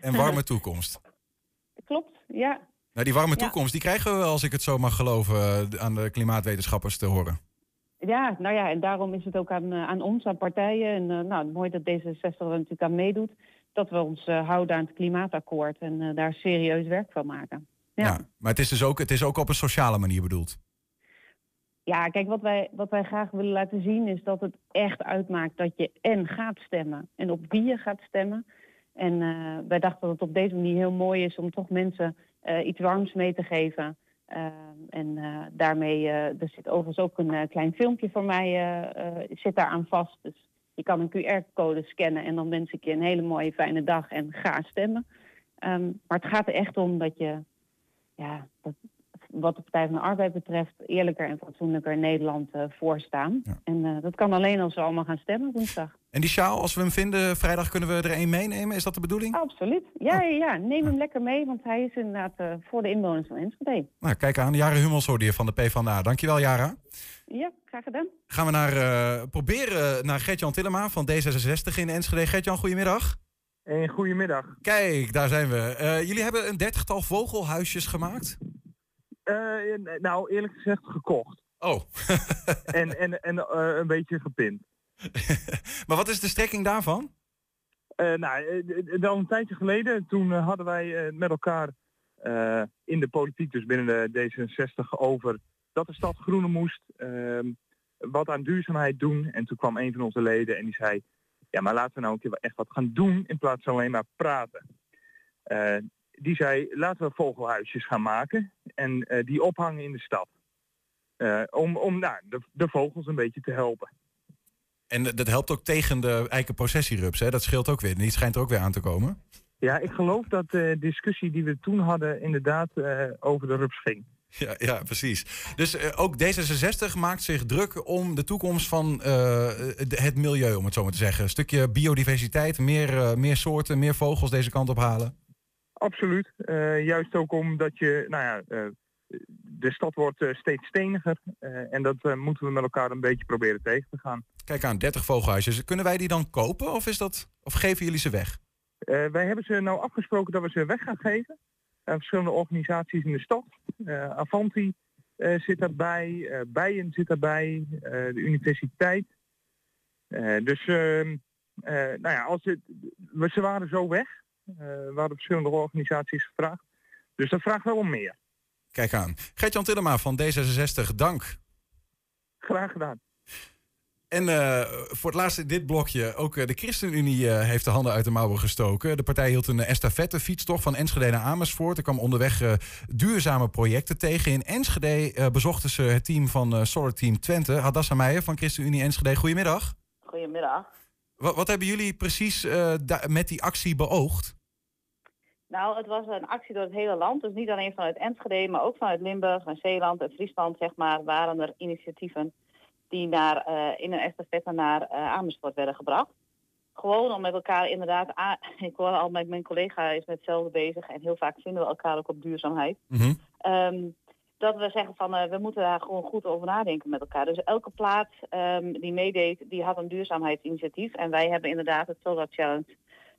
en warme toekomst. Klopt, ja. Nou, die warme toekomst, ja. die krijgen we als ik het zo mag geloven, aan de klimaatwetenschappers te horen. Ja, nou ja, en daarom is het ook aan, aan ons, aan partijen. En nou, mooi dat D66 er natuurlijk aan meedoet. Dat we ons uh, houden aan het klimaatakkoord en uh, daar serieus werk van maken. Ja. ja. maar het is dus ook, het is ook op een sociale manier bedoeld. Ja, kijk, wat wij, wat wij graag willen laten zien is dat het echt uitmaakt dat je en gaat stemmen en op wie je gaat stemmen. En uh, wij dachten dat het op deze manier heel mooi is om toch mensen uh, iets warms mee te geven. Uh, en daarmee, er zit overigens ook een klein filmpje voor mij, zit daar aan vast. Dus je kan een QR-code scannen en dan wens ik je een hele mooie fijne dag en ga stemmen. Um, maar het gaat er echt om dat je, ja, dat, wat de Partij van de Arbeid betreft, eerlijker en fatsoenlijker Nederland uh, voorstaan. En uh, dat kan alleen als we allemaal gaan stemmen woensdag. En die sjaal, als we hem vinden, vrijdag kunnen we er één meenemen. Is dat de bedoeling? Absoluut. Ja, ja, ja. neem hem lekker mee, want hij is inderdaad uh, voor de inwoners van Enschede. Nou, kijk aan. Jara Hummels hoorde je van de PvdA. Dankjewel, Jara. Ja, graag gedaan. Gaan we naar, proberen naar Gertjan Tillema van D66 in Enschede. Gertjan, goedemiddag. En goedemiddag. Kijk, daar zijn we. jullie hebben een dertigtal vogelhuisjes gemaakt. Uh, nou, eerlijk gezegd gekocht. Oh. en en, en uh, een beetje gepint. maar wat is de strekking daarvan? Uh, nou, dan een tijdje geleden, toen hadden wij met elkaar in de politiek, dus binnen de D66, over dat de stad groener moest, ehm, wat aan duurzaamheid doen. En toen kwam een van onze leden en die zei, ja, maar laten we nou een keer echt wat gaan doen in plaats van alleen maar praten die zei, laten we vogelhuisjes gaan maken en die ophangen in de stad. Om om nou, de, de, vogels een beetje te helpen. En dat helpt ook tegen de eikenprocessierups, hè? Dat scheelt ook weer. Die schijnt er ook weer aan te komen. Ja, ik geloof dat de discussie die we toen hadden inderdaad uh, over de rups ging. Ja, ja precies. Dus uh, ook D66 maakt zich druk om de toekomst van uh, het milieu, om het zo maar te zeggen. Een stukje biodiversiteit, meer, meer soorten, meer vogels deze kant op halen. Absoluut. Juist ook omdat je, nou ja, de stad wordt uh, steeds steniger. en dat moeten we met elkaar een beetje proberen tegen te gaan. Kijk aan, 30 vogelhuisjes. Kunnen wij die dan kopen of, is dat, of geven jullie ze weg? wij hebben ze nou afgesproken dat we ze weg gaan geven. aan verschillende organisaties in de stad. Avanti zit daarbij, Bijen zit daarbij, de universiteit. dus ehm, nou ja, als het, ze waren zo weg. Uh, we hadden verschillende organisaties gevraagd. Dus dat vraagt wel om meer. Kijk aan. Gert-Jan Tillema van D66, dank. Graag gedaan. En uh, voor het laatste dit blokje, ook uh, de ChristenUnie uh, heeft de handen uit de mouwen gestoken. De partij hield een estafettefietstocht van Enschede naar Amersfoort. Er kwam onderweg duurzame projecten tegen. In Enschede bezochten ze het team van Solar Team Twente. Hadassa Meijer van ChristenUnie Enschede, goedemiddag. Goedemiddag. Wat, wat hebben jullie precies uh, met die actie beoogd? Nou, het was een actie door het hele land. Dus niet alleen vanuit Enschede, maar ook vanuit Limburg en Zeeland en Friesland, zeg maar, waren er initiatieven die naar, uh, in een estafette naar uh, Amersfoort werden gebracht. Gewoon om met elkaar inderdaad, ik hoor al met mijn collega is met hetzelfde bezig en heel vaak vinden we elkaar ook op duurzaamheid. Mm -hmm. um, dat we zeggen van uh, we moeten daar gewoon goed over nadenken met elkaar. Dus elke plaats um, die meedeed, die had een duurzaamheidsinitiatief. En wij hebben inderdaad het Solar Challenge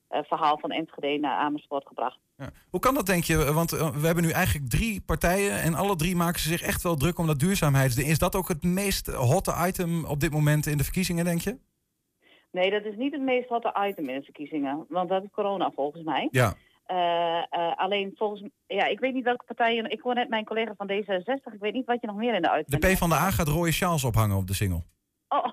verhaal van Enschede naar Amersfoort gebracht. Ja. Hoe kan dat denk je? Want uh, we hebben nu eigenlijk drie partijen en alle drie maken ze zich echt wel druk om dat duurzaamheidsding. Is dat ook het meest hotte item op dit moment in de verkiezingen, denk je? Nee, dat is niet het meest hotte item in de verkiezingen. Want dat is corona volgens mij. Ja. Uh, uh, alleen volgens ja, ik weet niet welke partijen. Ik hoor net mijn collega van D66. Ik weet niet wat je nog meer in de uitzending. De P van de A gaat rode sjaals ophangen op de single. Oh,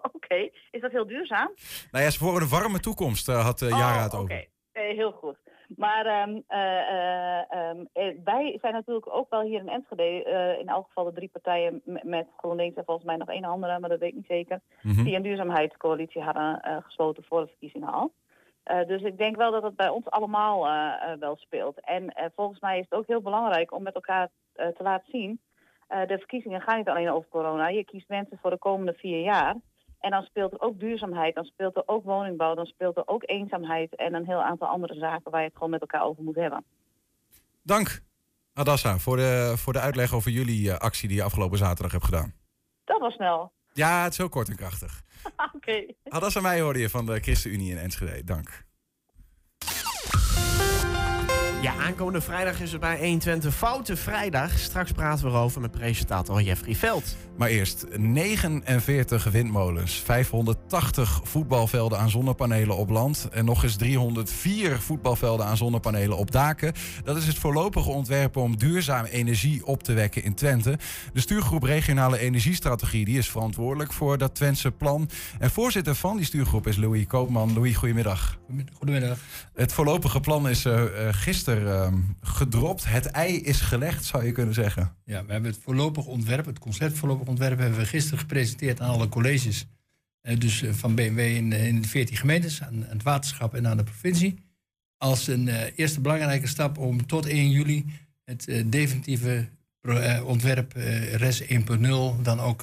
oké. Okay. Is dat heel duurzaam? Nou ja, ze voor een warme toekomst uh, had uh, Jara oh, het over. Oké, okay. heel goed. Maar um, um, wij zijn natuurlijk ook wel hier in Enschede, in elk geval de drie partijen met GroenLinks en volgens mij nog één andere, maar dat weet ik niet zeker, mm -hmm. die een duurzaamheidscoalitie hadden gesloten voor de verkiezingen al. Dus ik denk wel dat het bij ons allemaal wel speelt. En volgens mij is het ook heel belangrijk om met elkaar te laten zien. de verkiezingen gaan niet alleen over corona. Je kiest mensen voor de komende vier jaar. En dan speelt er ook duurzaamheid, dan speelt er ook woningbouw, dan speelt er ook eenzaamheid en een heel aantal andere zaken waar je het gewoon met elkaar over moet hebben. Dank, Adassa, voor de, voor de uitleg over jullie actie die je afgelopen zaterdag hebt gedaan. Dat was snel. Ja, het is heel kort en krachtig. Oké. Okay. Hadassa mij hoorde je van de ChristenUnie in Enschede. Dank. Ja, aankomende vrijdag is het bij 120 Foute Vrijdag. Straks praten we erover met presentator Jeffrey Veld. Maar eerst 49 windmolens, 580 voetbalvelden aan zonnepanelen op land... en nog eens 304 voetbalvelden aan zonnepanelen op daken. Dat is het voorlopige ontwerp om duurzaam energie op te wekken in Twente. De stuurgroep Regionale Energiestrategie die is verantwoordelijk voor dat Twentse plan. En voorzitter van die stuurgroep is Louis Koopman. Louis, goedemiddag. Goedemiddag. Het voorlopige plan is uh, gisteren uh, gedropt. Het ei is gelegd, zou je kunnen zeggen. Ja, we hebben het voorlopig ontwerp, het concept voorlopig ontwerp, hebben we gisteren gepresenteerd aan alle colleges. Uh, dus van BMW in, in de 14 gemeentes, aan, het waterschap en aan de provincie. Als een eerste belangrijke stap om tot 1 juli het definitieve ontwerp RES 1.0 dan ook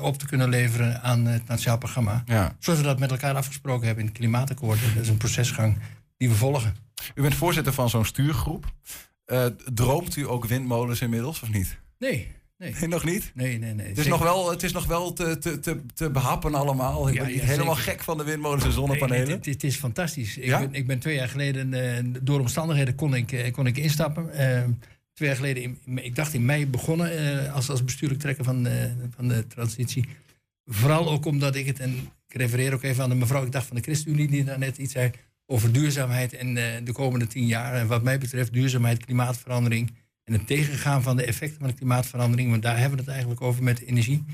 op te kunnen leveren aan het Nationaal Programma. Ja. Zoals we dat met elkaar afgesproken hebben in het Klimaatakkoord. Dat is een procesgang die we volgen. U bent voorzitter van zo'n stuurgroep. Uh, droomt u ook windmolens inmiddels of niet? Nee. Nee. nog niet? Nee, nee, nee. Het is, nog wel, het is nog wel te, te, te, te behappen allemaal. Ik ben niet helemaal gek van de windmolens en zonnepanelen. Nee, het, het, is fantastisch. Ik, ben, ik ben twee jaar geleden, uh, door omstandigheden kon ik, uh, kon ik instappen. Uh, twee jaar geleden, in, ik dacht in mei begonnen als, als bestuurlijk trekker van, van de transitie. Vooral ook omdat ik het, en ik refereer ook even aan de mevrouw, ik dacht van de ChristenUnie die daar net iets zei over duurzaamheid en uh, de komende tien jaar. En wat mij betreft duurzaamheid, klimaatverandering en het tegengaan van de effecten van de klimaatverandering. Want daar hebben we het eigenlijk over met energie.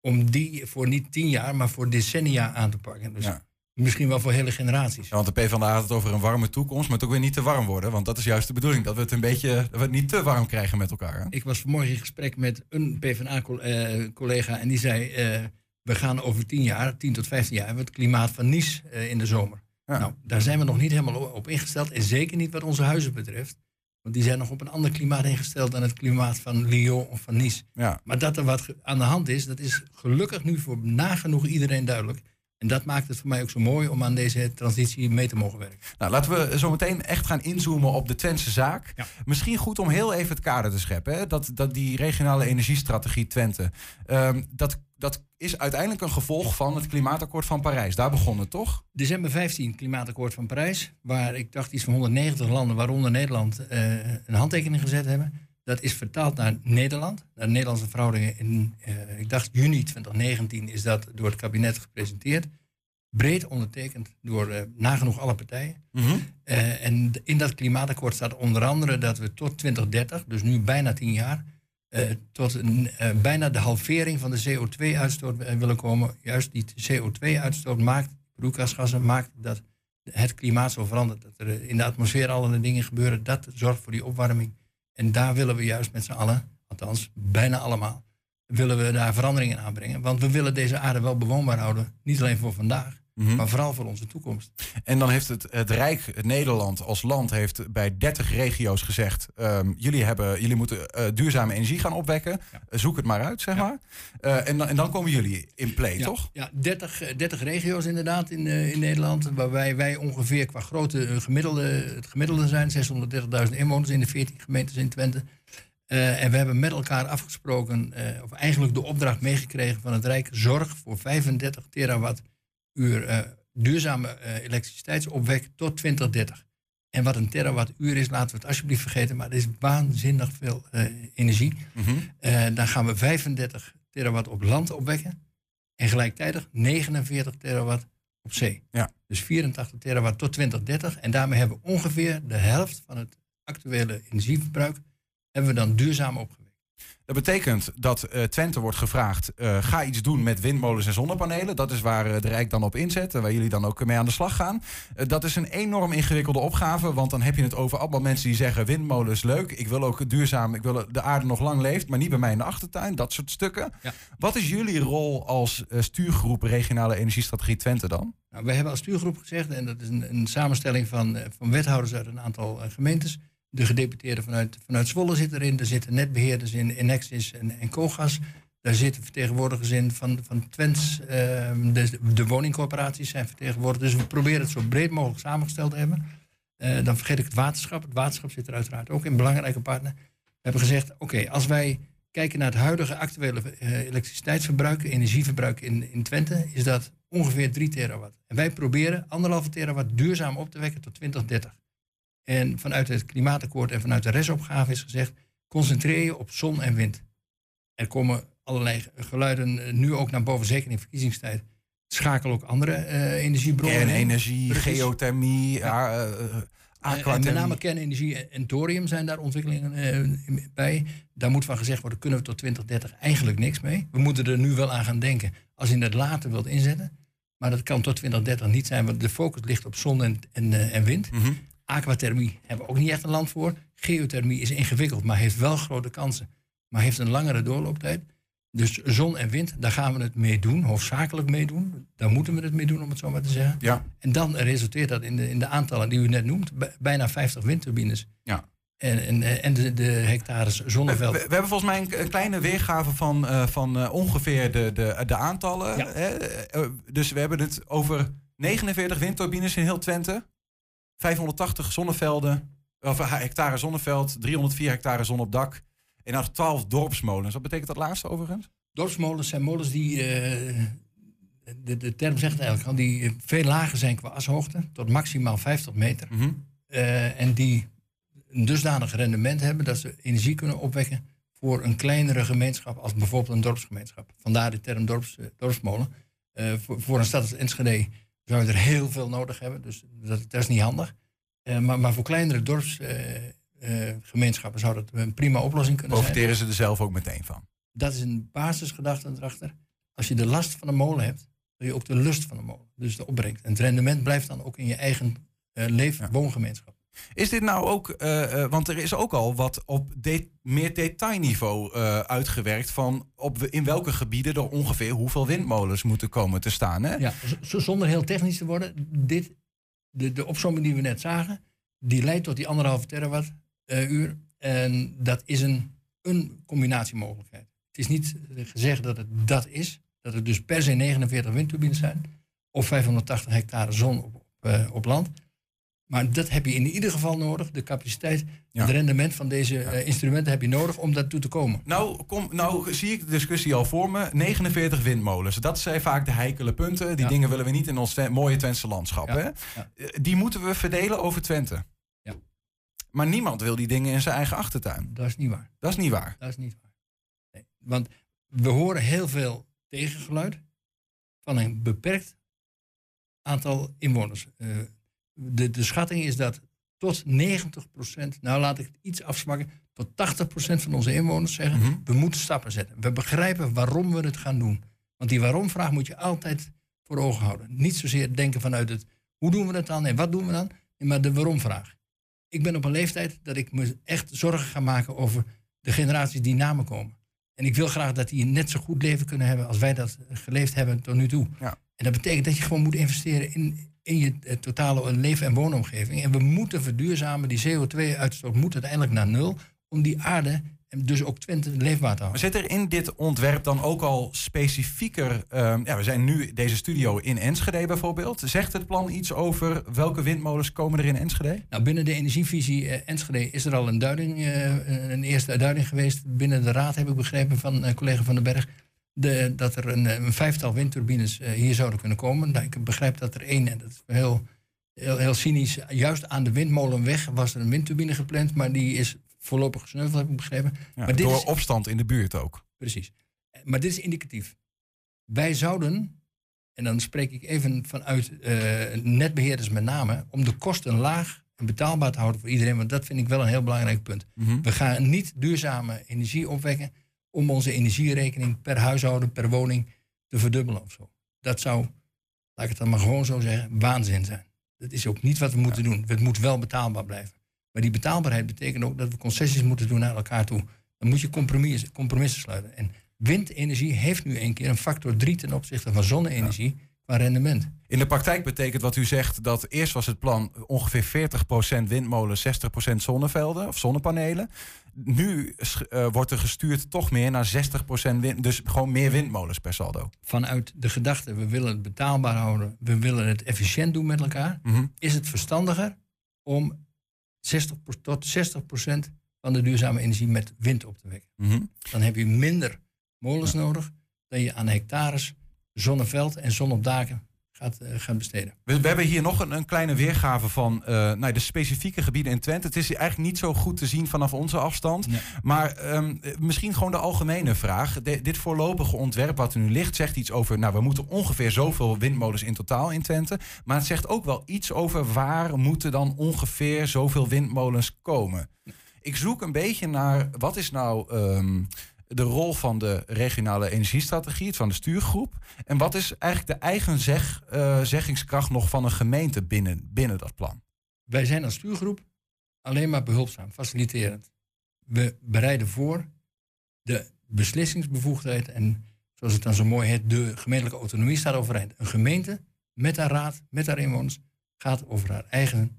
Om die voor niet tien jaar, maar voor decennia aan te pakken. Dus misschien wel voor hele generaties. Ja, want de PvdA had het over een warme toekomst, maar het ook weer niet te warm worden. Want dat is juist de bedoeling, dat we het een beetje dat we het niet te warm krijgen met elkaar. Hè? Ik was vanmorgen in gesprek met een PvdA-collega en die zei... Uh, we gaan over tien jaar, tien tot vijftien jaar, hebben we het klimaat van Nice uh, in de zomer. Nou, daar zijn we nog niet helemaal op ingesteld. En zeker niet wat onze huizen betreft. Want die zijn nog op een ander klimaat ingesteld dan het klimaat van Lyon of van Nice. Ja. Maar dat er wat aan de hand is, dat is gelukkig nu voor nagenoeg iedereen duidelijk. En dat maakt het voor mij ook zo mooi om aan deze transitie mee te mogen werken. Nou, laten we zo meteen echt gaan inzoomen op de Twentse zaak. Misschien goed om heel even het kader te scheppen. Hè? Dat, dat die regionale energiestrategie Twente, um, dat dat is uiteindelijk een gevolg van het klimaatakkoord van Parijs. Daar begon het toch? December 15, klimaatakkoord van Parijs. Waar ik dacht iets van 190 landen, waaronder Nederland, uh, een handtekening gezet hebben. Dat is vertaald naar Nederland, naar de Nederlandse verhoudingen. In, uh, ik dacht juni 2019 is dat door het kabinet gepresenteerd. Breed ondertekend door uh, nagenoeg alle partijen. Mm -hmm. en in dat klimaatakkoord staat onder andere dat we tot 2030, dus nu bijna 10 jaar, tot een, uh, bijna de halvering van de CO2-uitstoot willen komen. Juist die CO2-uitstoot maakt, broeikasgassen, maakt dat het klimaat zo verandert. Dat er in de atmosfeer allerlei dingen gebeuren. Dat zorgt voor die opwarming. En daar willen we juist met z'n allen, althans bijna allemaal, willen we daar veranderingen aanbrengen. Want we willen deze aarde wel bewoonbaar houden. Niet alleen voor vandaag, Mhm. Maar vooral voor onze toekomst. En dan heeft het, het Rijk, het Nederland als land, heeft bij 30 regio's gezegd: um, jullie, hebben, jullie moeten uh, duurzame energie gaan opwekken. Ja. zoek het maar uit, zeg maar. Uh, en, dan, en dan komen jullie in play, ja. toch? Ja, 30, 30 regio's inderdaad in, uh, in Nederland. Waarbij wij ongeveer qua grootte gemiddelde, het gemiddelde zijn: 630.000 inwoners in de 14 gemeentes in Twente. Uh, en we hebben met elkaar afgesproken, uh, of eigenlijk de opdracht meegekregen van het Rijk: zorg voor 35 terawatt uur uh, duurzame uh, elektriciteitsopwek tot 2030. En wat een terawattuur is, laten we het alsjeblieft vergeten, maar dat is waanzinnig veel uh, energie. Mm -hmm. dan gaan we 35 terawatt op land opwekken en gelijktijdig 49 terawatt op zee. Ja. Dus 84 terawatt tot 2030. En daarmee hebben we ongeveer de helft van het actuele energieverbruik hebben we dan duurzaam opgewekt. Dat betekent dat uh, Twente wordt gevraagd: uh, ga iets doen met windmolens en zonnepanelen. Dat is waar uh, de Rijk dan op inzet en waar jullie dan ook mee aan de slag gaan. dat is een enorm ingewikkelde opgave, want dan heb je het over allemaal mensen die zeggen: windmolens leuk, ik wil ook duurzaam, ik wil de aarde nog lang leeft, maar niet bij mij in de achtertuin. Dat soort stukken. Ja. Wat is jullie rol als stuurgroep regionale energiestrategie Twente dan? Nou, wij hebben als stuurgroep gezegd, en dat is een, een samenstelling van, van wethouders uit een aantal gemeentes de gedeputeerden vanuit, vanuit Zwolle zitten erin. Er zitten netbeheerders in, Enexis en, en. Daar zitten vertegenwoordigers in van, van Twents. Uh, de, woningcorporaties zijn vertegenwoordigd. Dus we proberen het zo breed mogelijk samengesteld te hebben. Uh, dan vergeet ik het waterschap. Het waterschap zit er uiteraard ook in, belangrijke partner. We hebben gezegd, oké, als wij kijken naar het huidige actuele uh, elektriciteitsverbruik, energieverbruik in, in Twente, is dat ongeveer 3 terawatt. En wij proberen anderhalve terawatt duurzaam op te wekken tot 2030. En vanuit het klimaatakkoord en vanuit de restopgave is gezegd, concentreer je op zon en wind. Er komen allerlei geluiden eh, nu ook naar boven, zeker in verkiezingstijd. Schakel ook andere uh, energiebronnen. Kernenergie, geothermie, ja. Uh, met name kernenergie en thorium zijn daar ontwikkelingen bij. Daar moet van gezegd worden, kunnen we tot 2030 eigenlijk niks mee. We moeten er nu wel aan gaan denken als je het later wilt inzetten. Maar dat kan tot 2030 niet zijn, want de focus ligt op zon en, en, en wind. Mm Aquathermie hebben we ook niet echt een land voor. Geothermie is ingewikkeld, maar heeft wel grote kansen. Maar heeft een langere doorlooptijd. Dus zon en wind, daar gaan we het mee doen, hoofdzakelijk mee doen. Daar moeten we het mee doen, om het zo maar te zeggen. Ja. En dan resulteert dat in de, in de aantallen die u net noemt, bijna 50 windturbines. Ja. En, en, en de, de hectares zonneveld. We, we, hebben volgens mij een, kleine weergave van, uh, van uh, ongeveer de, de, de aantallen. Ja. Hè? Uh, dus we hebben het over 49 windturbines in heel Twente. 580 zonnevelden, of hectare zonneveld, 304 hectare zon op dak. En dan 12 dorpsmolens. Wat betekent dat laatste overigens? Dorpsmolens zijn molens die, uh, de, de term zegt eigenlijk al, die veel lager zijn qua ashoogte, tot maximaal 50 meter. Mm -hmm. uh, en die een dusdanig rendement hebben dat ze energie kunnen opwekken voor een kleinere gemeenschap als bijvoorbeeld een dorpsgemeenschap. Vandaar de term dorps, uh, dorpsmolen. voor, voor een stad als Enschede zou je er heel veel nodig hebben, dus dat, dat is niet handig. maar, maar voor kleinere dorps uh, zou dat een prima oplossing kunnen Profiteren zijn. ze er zelf ook meteen van? Dat is een basisgedachte erachter. Als je de last van een molen hebt, wil je ook de lust van de molen. Dus de opbrengst. En het rendement blijft dan ook in je eigen uh, leef- ja. woongemeenschap. Is dit nou ook, uh, want er is ook al wat op meer detailniveau uh, uitgewerkt van op in welke gebieden er ongeveer hoeveel windmolens moeten komen te staan. Hè? Ja, zonder heel technisch te worden, dit, de, de opzomming die we net zagen, die leidt tot die anderhalve terawatt uh, uur. En dat is een, een combinatiemogelijkheid. Het is niet gezegd dat het dat is, dat het dus per se 49 windturbines zijn, of 580 hectare zon op, op land. Maar dat heb je in ieder geval nodig. De capaciteit, ja. het rendement van deze ja. uh, instrumenten heb je nodig om daartoe te komen. Nou, kom, nou zie ik de discussie al voor me. 49 windmolens. Dat zijn vaak de heikele punten. Die ja. dingen willen we niet in ons mooie Twentse landschap. Hè? Die moeten we verdelen over Twente. Ja. Maar niemand wil die dingen in zijn eigen achtertuin. Dat is niet waar. Dat is niet waar. Dat is niet waar. Nee. Want we horen heel veel tegengeluid van een beperkt aantal inwoners. Uh, de, de schatting is dat tot 90%, nou laat ik het iets afsmakken, tot 80% van onze inwoners zeggen, Mhm. we moeten stappen zetten. We begrijpen waarom we het gaan doen. Want die waarom-vraag moet je altijd voor ogen houden. Niet zozeer denken vanuit het hoe doen we het dan en wat doen we dan, maar de waarom-vraag. Ik ben op een leeftijd dat ik me echt zorgen ga maken over de generaties die na me komen. En ik wil graag dat die een net zo goed leven kunnen hebben als wij dat geleefd hebben tot nu toe. Ja. En dat betekent dat je gewoon moet investeren in, in je eh, totale leven- en woonomgeving. En we moeten verduurzamen. Die CO2-uitstoot moet uiteindelijk naar nul. Om die aarde en dus ook Twente leefbaar te houden. Maar zit er in dit ontwerp dan ook al specifieker... Uh, ja, we zijn nu deze studio in Enschede bijvoorbeeld. Zegt het plan iets over welke windmolens komen er in Enschede? Nou, binnen de energievisie uh, Enschede is er al een duiding, uh, een eerste duiding geweest. Binnen de raad heb ik begrepen van collega Van den Berg... De, dat er een, een, vijftal windturbines uh, hier zouden kunnen komen. Nou, ik begrijp dat er één, en dat is heel, heel, heel, cynisch, juist aan de windmolenweg was er een windturbine gepland, maar die is voorlopig gesneuveld, heb ik begrepen. Ja, maar door dit is, opstand in de buurt ook. Precies. Maar dit is indicatief. Wij zouden, en dan spreek ik even vanuit uh, netbeheerders met name, om de kosten laag en betaalbaar te houden voor iedereen, want dat vind ik wel een heel belangrijk punt. Mm -hmm. We gaan niet duurzame energie opwekken om onze energierekening per huishouden, per woning te verdubbelen of zo. Dat zou, laat ik het dan maar gewoon zo zeggen, waanzin zijn. Dat is ook niet wat we moeten ja. doen. Het moet wel betaalbaar blijven. Maar die betaalbaarheid betekent ook dat we concessies moeten doen naar elkaar toe. Dan moet je compromissen, compromissen sluiten. En windenergie heeft nu een keer een factor 3 ten opzichte van zonne-energie ja. Qua rendement. In de praktijk betekent wat u zegt dat eerst was het plan ongeveer 40% windmolen, 60% zonnevelden of zonnepanelen. Nu uh, wordt er gestuurd toch meer naar 60% wind, dus gewoon meer windmolens per saldo. Vanuit de gedachte, we willen het betaalbaar houden, we willen het efficiënt doen met elkaar, mm -hmm. is het verstandiger om 60 tot 60% van de duurzame energie met wind op te wekken. Mm -hmm. Dan heb je minder molens ja. nodig dan je aan hectares zonneveld en zon op daken gaat, uh, gaat besteden. We, we, hebben hier nog een, een kleine weergave van uh, nou, de specifieke gebieden in Twente. Het is eigenlijk niet zo goed te zien vanaf onze afstand. Maar um, misschien gewoon de algemene vraag. De, dit voorlopige ontwerp wat er nu ligt zegt iets over... nou, we moeten ongeveer zoveel windmolens in totaal in Twente. Maar het zegt ook wel iets over waar moeten dan ongeveer zoveel windmolens komen. Ik zoek een beetje naar wat is nou... Um, de rol van de regionale energiestrategie, van de stuurgroep. En wat is eigenlijk de eigen zeg, uh, zeggingskracht nog van een gemeente binnen, binnen dat plan? Wij zijn als stuurgroep alleen maar behulpzaam, faciliterend. We bereiden voor de beslissingsbevoegdheid en zoals het dan zo mooi heet, de gemeentelijke autonomie staat overeind. Een gemeente met haar raad, met haar inwoners, gaat over haar eigen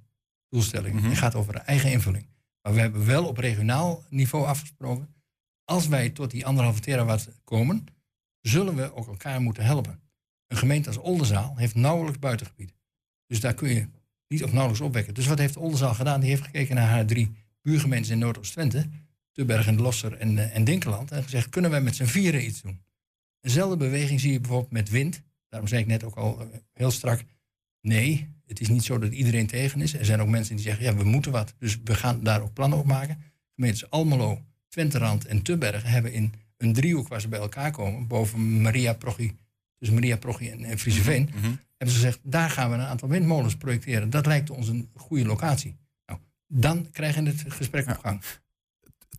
doelstellingen mm en gaat over haar eigen invulling. Maar we hebben wel op regionaal niveau afgesproken als wij tot die anderhalve terawatt komen, zullen we ook elkaar moeten helpen. Een gemeente als Oldenzaal heeft nauwelijks buitengebied. Dus daar kun je niet of nauwelijks opwekken. Dus wat heeft Oldenzaal gedaan? Die heeft gekeken naar haar drie buurgemeenten in Noordoost-Twente, Tubberg en Losser en, uh, en Dinkeland, en gezegd, kunnen wij met z'n vieren iets doen? Eenzelfde beweging zie je bijvoorbeeld met wind. Daarom zei ik net ook al uh, heel strak, nee, het is niet zo dat iedereen tegen is. Er zijn ook mensen die zeggen, ja, we moeten wat. Dus we gaan daar ook plannen op maken. Gemeentes Almelo, Twenterand en Tubbergen hebben in een driehoek waar ze bij elkaar komen, boven Maria Prochi, dus Maria Prochi en, en Frieseveen, mm hebben ze gezegd, daar gaan we een aantal windmolens projecteren. Dat lijkt ons een goede locatie. Nou, dan krijgen we het gesprek op gang.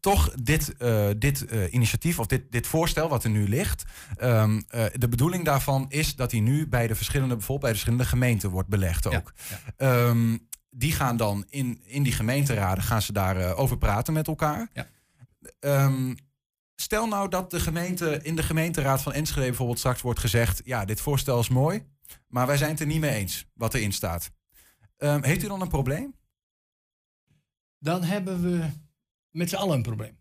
Toch dit, uh, dit uh, initiatief of dit, dit voorstel wat er nu ligt. Um, uh, de bedoeling daarvan is dat hij nu bij de verschillende, bijvoorbeeld bij de verschillende gemeenten wordt belegd ook. Ja, ja. Um, die gaan dan in, in die gemeenteraden gaan ze daar over praten met elkaar. Ja. Um, stel nou dat de gemeente in de gemeenteraad van Enschede bijvoorbeeld straks wordt gezegd: ja, dit voorstel is mooi, maar wij zijn het er niet mee eens wat erin staat. Um, heeft u dan een probleem? Dan hebben we met z'n allen een probleem.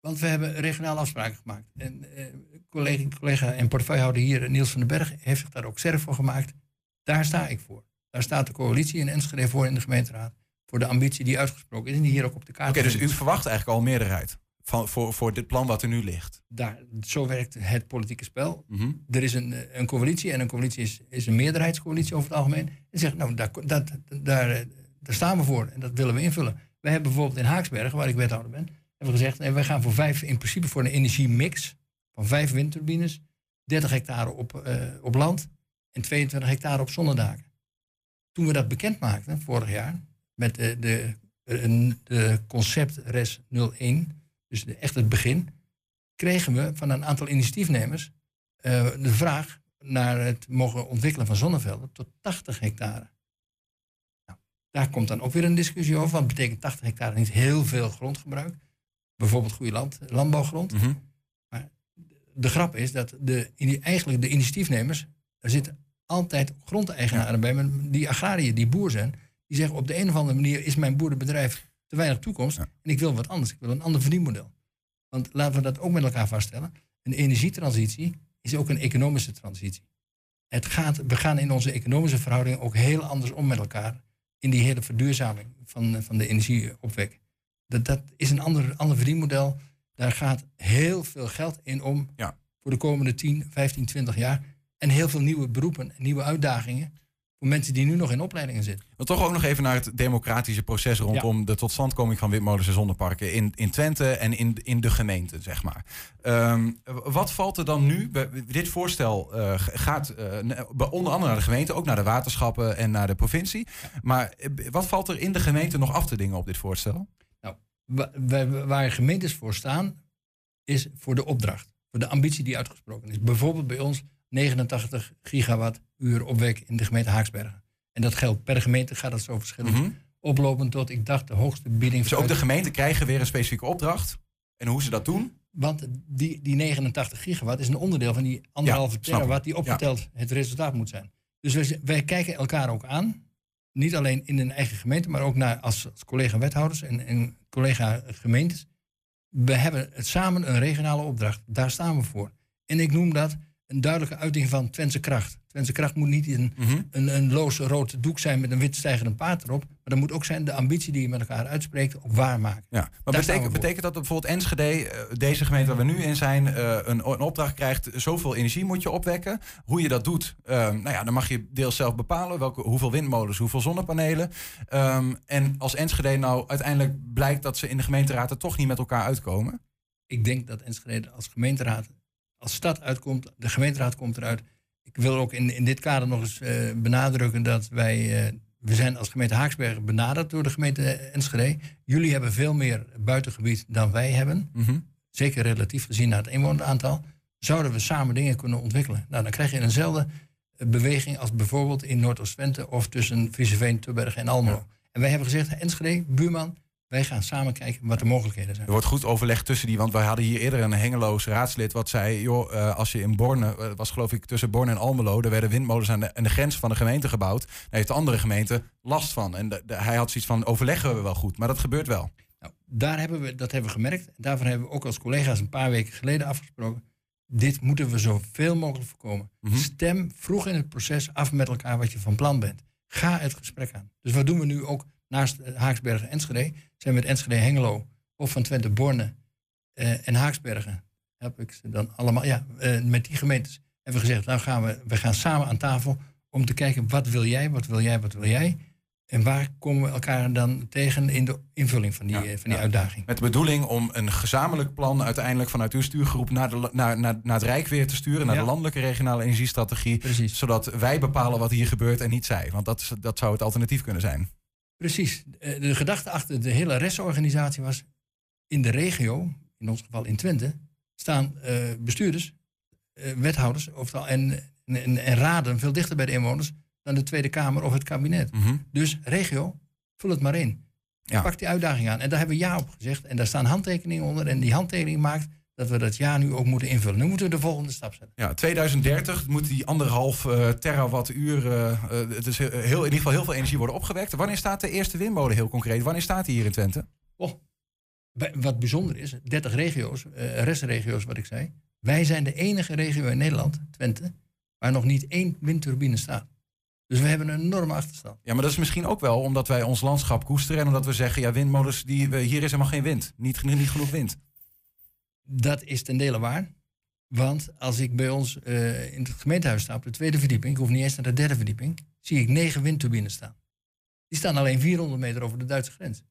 Want we hebben regionale afspraken gemaakt. En uh, collega, collega en portefeuillehouder hier, Niels van den Berg, heeft zich daar ook sterk voor gemaakt. Daar sta ik voor. Daar staat de coalitie in Enschede voor in de gemeenteraad voor de ambitie die uitgesproken is en die hier ook op de kaart Oké, dus u verwacht eigenlijk al meerderheid van, voor, voor dit plan wat er nu ligt? Daar, zo werkt het politieke spel. Mhm. Er is een, een coalitie en een coalitie is, is een meerderheidscoalitie over het algemeen. En zegt, nou, daar, dat, daar, daar staan we voor en dat willen we invullen. Wij hebben bijvoorbeeld in Haaksbergen, waar ik wethouder ben, hebben we gezegd, nee, wij gaan voor vijf, in principe voor een energiemix van vijf windturbines, 30 hectare op, uh, op land en 22 hectare op zonnedaken. Toen we dat bekend maakten, vorig jaar, met de, de, de concept RES 01, dus de, echt het begin, kregen we van een aantal initiatiefnemers uh, de vraag naar het mogen ontwikkelen van zonnevelden tot 80 hectare. Nou, daar komt dan ook weer een discussie over, want betekent 80 hectare niet heel veel grondgebruik. Bijvoorbeeld goede land, landbouwgrond. Mm -hmm. Maar de grap is dat de, eigenlijk de initiatiefnemers, er zitten altijd grondeigenaren bij, die agrariërs, die boer zijn, die zeggen op de een of andere manier is mijn boerenbedrijf te weinig toekomst en ik wil wat anders. Ik wil een ander verdienmodel. Want laten we dat ook met elkaar vaststellen. Een energietransitie is ook een economische transitie. Het gaat, we gaan in onze economische verhoudingen ook heel anders om met elkaar in die hele verduurzaming van, van de energieopwek. Dat, dat is een ander, ander verdienmodel. Daar gaat heel veel geld in om ja. voor de komende 10, 15, 20 jaar. En heel veel nieuwe beroepen en nieuwe uitdagingen voor mensen die nu nog in opleidingen zitten. Maar toch ook nog even naar het democratische proces rondom de totstandkoming van windmolens en zonneparken in, in Twente en in, in de gemeente, zeg maar. Um, wat valt er dan nu? Dit voorstel uh, gaat uh, onder andere naar de gemeente, ook naar de waterschappen en naar de provincie. Maar eh, wat valt er in de gemeente nog af te dingen op dit voorstel? Nou, waar gemeentes voor staan, is voor de opdracht, voor de ambitie die uitgesproken is. Bijvoorbeeld bij ons 89 gigawattuur opwek in de gemeente Haaksbergen. En dat geldt per gemeente, gaat dat zo verschillend. Mm Oplopen tot, ik dacht, de hoogste bieding. Dus ook de gemeenten krijgen weer een specifieke opdracht? En hoe ze dat doen? Want die, die 89 gigawatt is een onderdeel van die anderhalve ja, terawatt die opgeteld het resultaat moet zijn. Dus wij, wij, kijken elkaar ook aan. Niet alleen in een eigen gemeente, maar ook naar als, als collega-wethouders en, en collega-gemeentes. We hebben het samen een regionale opdracht. Daar staan we voor. En ik noem dat een duidelijke uiting van Twentse kracht. Twentse kracht moet niet een, mm een, een loos rood doek zijn met een wit stijgende paard erop. Maar dat moet ook zijn de ambitie die je met elkaar uitspreekt, ook waarmaken. Ja, maar betekent, betekent dat bijvoorbeeld Enschede, eh, deze gemeente waar we nu in zijn, uh, een, een, opdracht krijgt, zoveel energie moet je opwekken. Hoe je dat doet, uh, nou ja, dan mag je deels zelf bepalen. Welke, hoeveel windmolens, hoeveel zonnepanelen. Um, en als Enschede nou uiteindelijk blijkt dat ze in de gemeenteraad er toch niet met elkaar uitkomen. Ik denk dat Enschede als gemeenteraad als stad uitkomt, de gemeenteraad komt eruit. Ik wil ook in, in dit kader nog eens uh, benadrukken dat wij, uh, we zijn als gemeente Haaksbergen benaderd door de gemeente Enschede. Jullie hebben veel meer buitengebied dan wij hebben. Mm -hmm. Zeker relatief gezien naar het inwoneraantal. Zouden we samen dingen kunnen ontwikkelen? Nou, dan krijg je eenzelfde eh, beweging als bijvoorbeeld in Noordoost-Twente of tussen Frieseveen, Tubbergen en Almelo. Ja. En wij hebben gezegd, Enschede, buurman, wij gaan samen kijken wat de mogelijkheden zijn. Er wordt goed overleg tussen die, want wij hadden hier eerder een hengeloos raadslid wat zei, joh, uh, als je in Borne, uh, was geloof ik tussen Borne en Almelo, er werden windmolens aan de, aan de grens van de gemeente gebouwd. Daar heeft de andere gemeente last van. En de, de, hij had zoiets van, overleggen we wel goed, maar dat gebeurt wel. Nou, daar hebben we, dat hebben we gemerkt. Daarvoor hebben we ook als collega's een paar weken geleden afgesproken. Dit moeten we zoveel mogelijk voorkomen. Mm -hmm. Stem vroeg in het proces af met elkaar wat je van plan bent. Ga het gesprek aan. Dus wat doen we nu ook naast Haaksbergen en Enschede, zijn met Enschede Hengelo of van Twente Borne uh, en Haaksbergen. Heb ik ze dan allemaal, ja, uh, met die gemeentes hebben we gezegd, nou gaan we, we gaan samen aan tafel om te kijken wat wil jij, wat wil jij, wat wil jij. En waar komen we elkaar dan tegen in de invulling van die, ja, van die ja. uitdaging? Met de bedoeling om een gezamenlijk plan uiteindelijk vanuit uw stuurgroep naar, de, naar, naar, naar het Rijk weer te sturen, naar ja. de landelijke regionale energiestrategie. Precies. Zodat wij bepalen wat hier gebeurt en niet zij. Want dat, dat zou het alternatief kunnen zijn. Precies. De gedachte achter de hele restorganisatie was... in de regio, in ons geval in Twente... staan uh, bestuurders, uh, wethouders en, en, en, raden veel dichter bij de inwoners... dan de Tweede Kamer of het kabinet. Mhm. Dus regio, vul het maar in. Ja. Pak die uitdaging aan. En daar hebben we ja op gezegd. En daar staan handtekeningen onder. En die handtekening maakt dat we dat jaar nu ook moeten invullen. Nu moeten we de volgende stap zetten. Ja, 2030 moet die anderhalf uh, terawattuur, uh, uh, het is heel, in ieder geval heel veel energie worden opgewekt. Wanneer staat de eerste windmolen heel concreet? Wanneer staat die hier in Twente? Oh, wat bijzonder is, 30 regio's, restregio's wat ik zei. Wij zijn de enige regio in Nederland, Twente, waar nog niet één windturbine staat. Dus we hebben een enorme achterstand. Ja, maar dat is misschien ook wel omdat wij ons landschap koesteren en omdat we zeggen, ja, windmolens, die, hier is helemaal geen wind. Niet, niet genoeg wind. Dat is ten dele waar. Want als ik bij ons uh, in het gemeentehuis sta op de tweede verdieping, ik hoef niet eens naar de derde verdieping, zie ik negen windturbines staan. Die staan alleen 400 meter over de Duitse grens.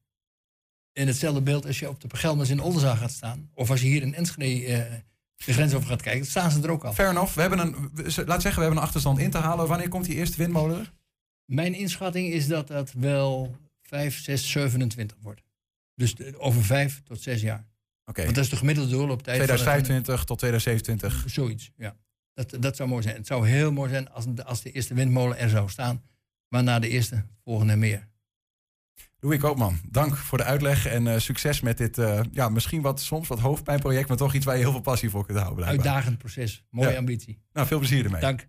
En hetzelfde beeld als je op de Pergelmes in Oldenzaal gaat staan, of als je hier in Enschede uh, de grens over gaat kijken, staan ze er ook al. Fair enough. We hebben een, laat zeggen, we hebben een achterstand in te halen. Wanneer komt die eerste windmolen er? Mijn inschatting is dat dat wel 5, 6, 27 wordt. Dus over 5 tot 6 jaar. Okay. Want dat is de gemiddelde doorlooptijd. 2025 van tot 2027. Zoiets, ja. Dat, dat zou mooi zijn. Het zou heel mooi zijn als de, als de eerste windmolen er zou staan. Maar na de eerste volgende meer. Louis Koopman, dank voor de uitleg en uh, succes met dit, uh, ja, misschien wat, soms wat hoofdpijnproject, maar toch iets waar je heel veel passie voor kunt houden. Blijkbaar. Uitdagend proces, mooie ja. ambitie. Nou, veel plezier ermee. Dank.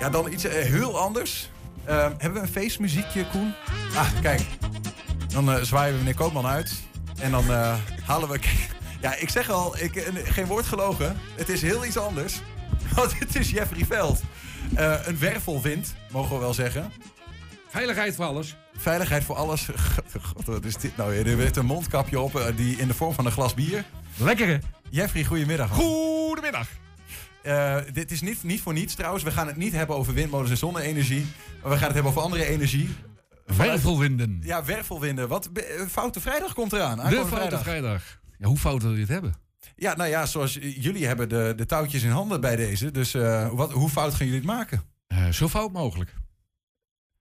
Ja, dan iets uh, heel anders. hebben we een feestmuziekje, Koen? Ah, kijk. Dan zwaaien we meneer Koopman uit. En dan uh, halen we. Ja, ik zeg al, ik, geen woord gelogen. Het is heel iets anders. Want het is Jeffrey Veld. Uh, een wervelwind, mogen we wel zeggen. Veiligheid voor alles. Veiligheid voor alles. God, wat is dit nou weer? Er werd een mondkapje op uh, die in de vorm van een glas bier. Lekkere. Jeffrey, goedemiddag. Goedemiddag. Uh, dit is niet, niet voor niets trouwens. We gaan het niet hebben over windmolens en zonne-energie. Maar we gaan het hebben over andere energie. Wervelwinden. Ja, wervelwinden. Wat, Foute Vrijdag komt eraan. De Foute vrijdag. vrijdag. Ja, hoe fout wil je het hebben? Ja, nou ja, zoals jullie hebben de, de touwtjes in handen bij deze. Dus uh, wat, hoe fout gaan jullie het maken? Uh, zo fout mogelijk.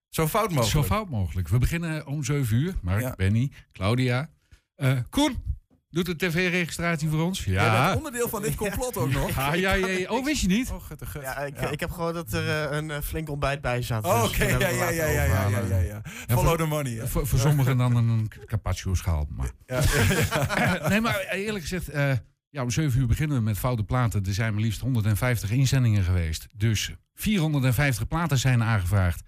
Zo fout mogelijk? Zo fout mogelijk. We beginnen om 7 uur. Mark, ja. Benny, Claudia. Uh, Koen, doet de tv-registratie voor ons? Ja. Onderdeel van dit complot ook nog. Ja, ja, ja. Oh, wist je niet? Oh, gut, gut. Ja, ik, ja. ik heb gehoord dat er uh, een uh, flink ontbijt bij zat. Oh, Oké, okay. dus ja, ja, ja, ja, ja, ja. Follow voor, the money. Ja. Voor, voor sommigen dan een carpaccio-schaal. Maar. Ja, nee, maar eerlijk gezegd... Uh, ja, om 7 uur beginnen we met foute platen. Er zijn maar liefst 150 inzendingen geweest. Dus 450 platen zijn aangevraagd.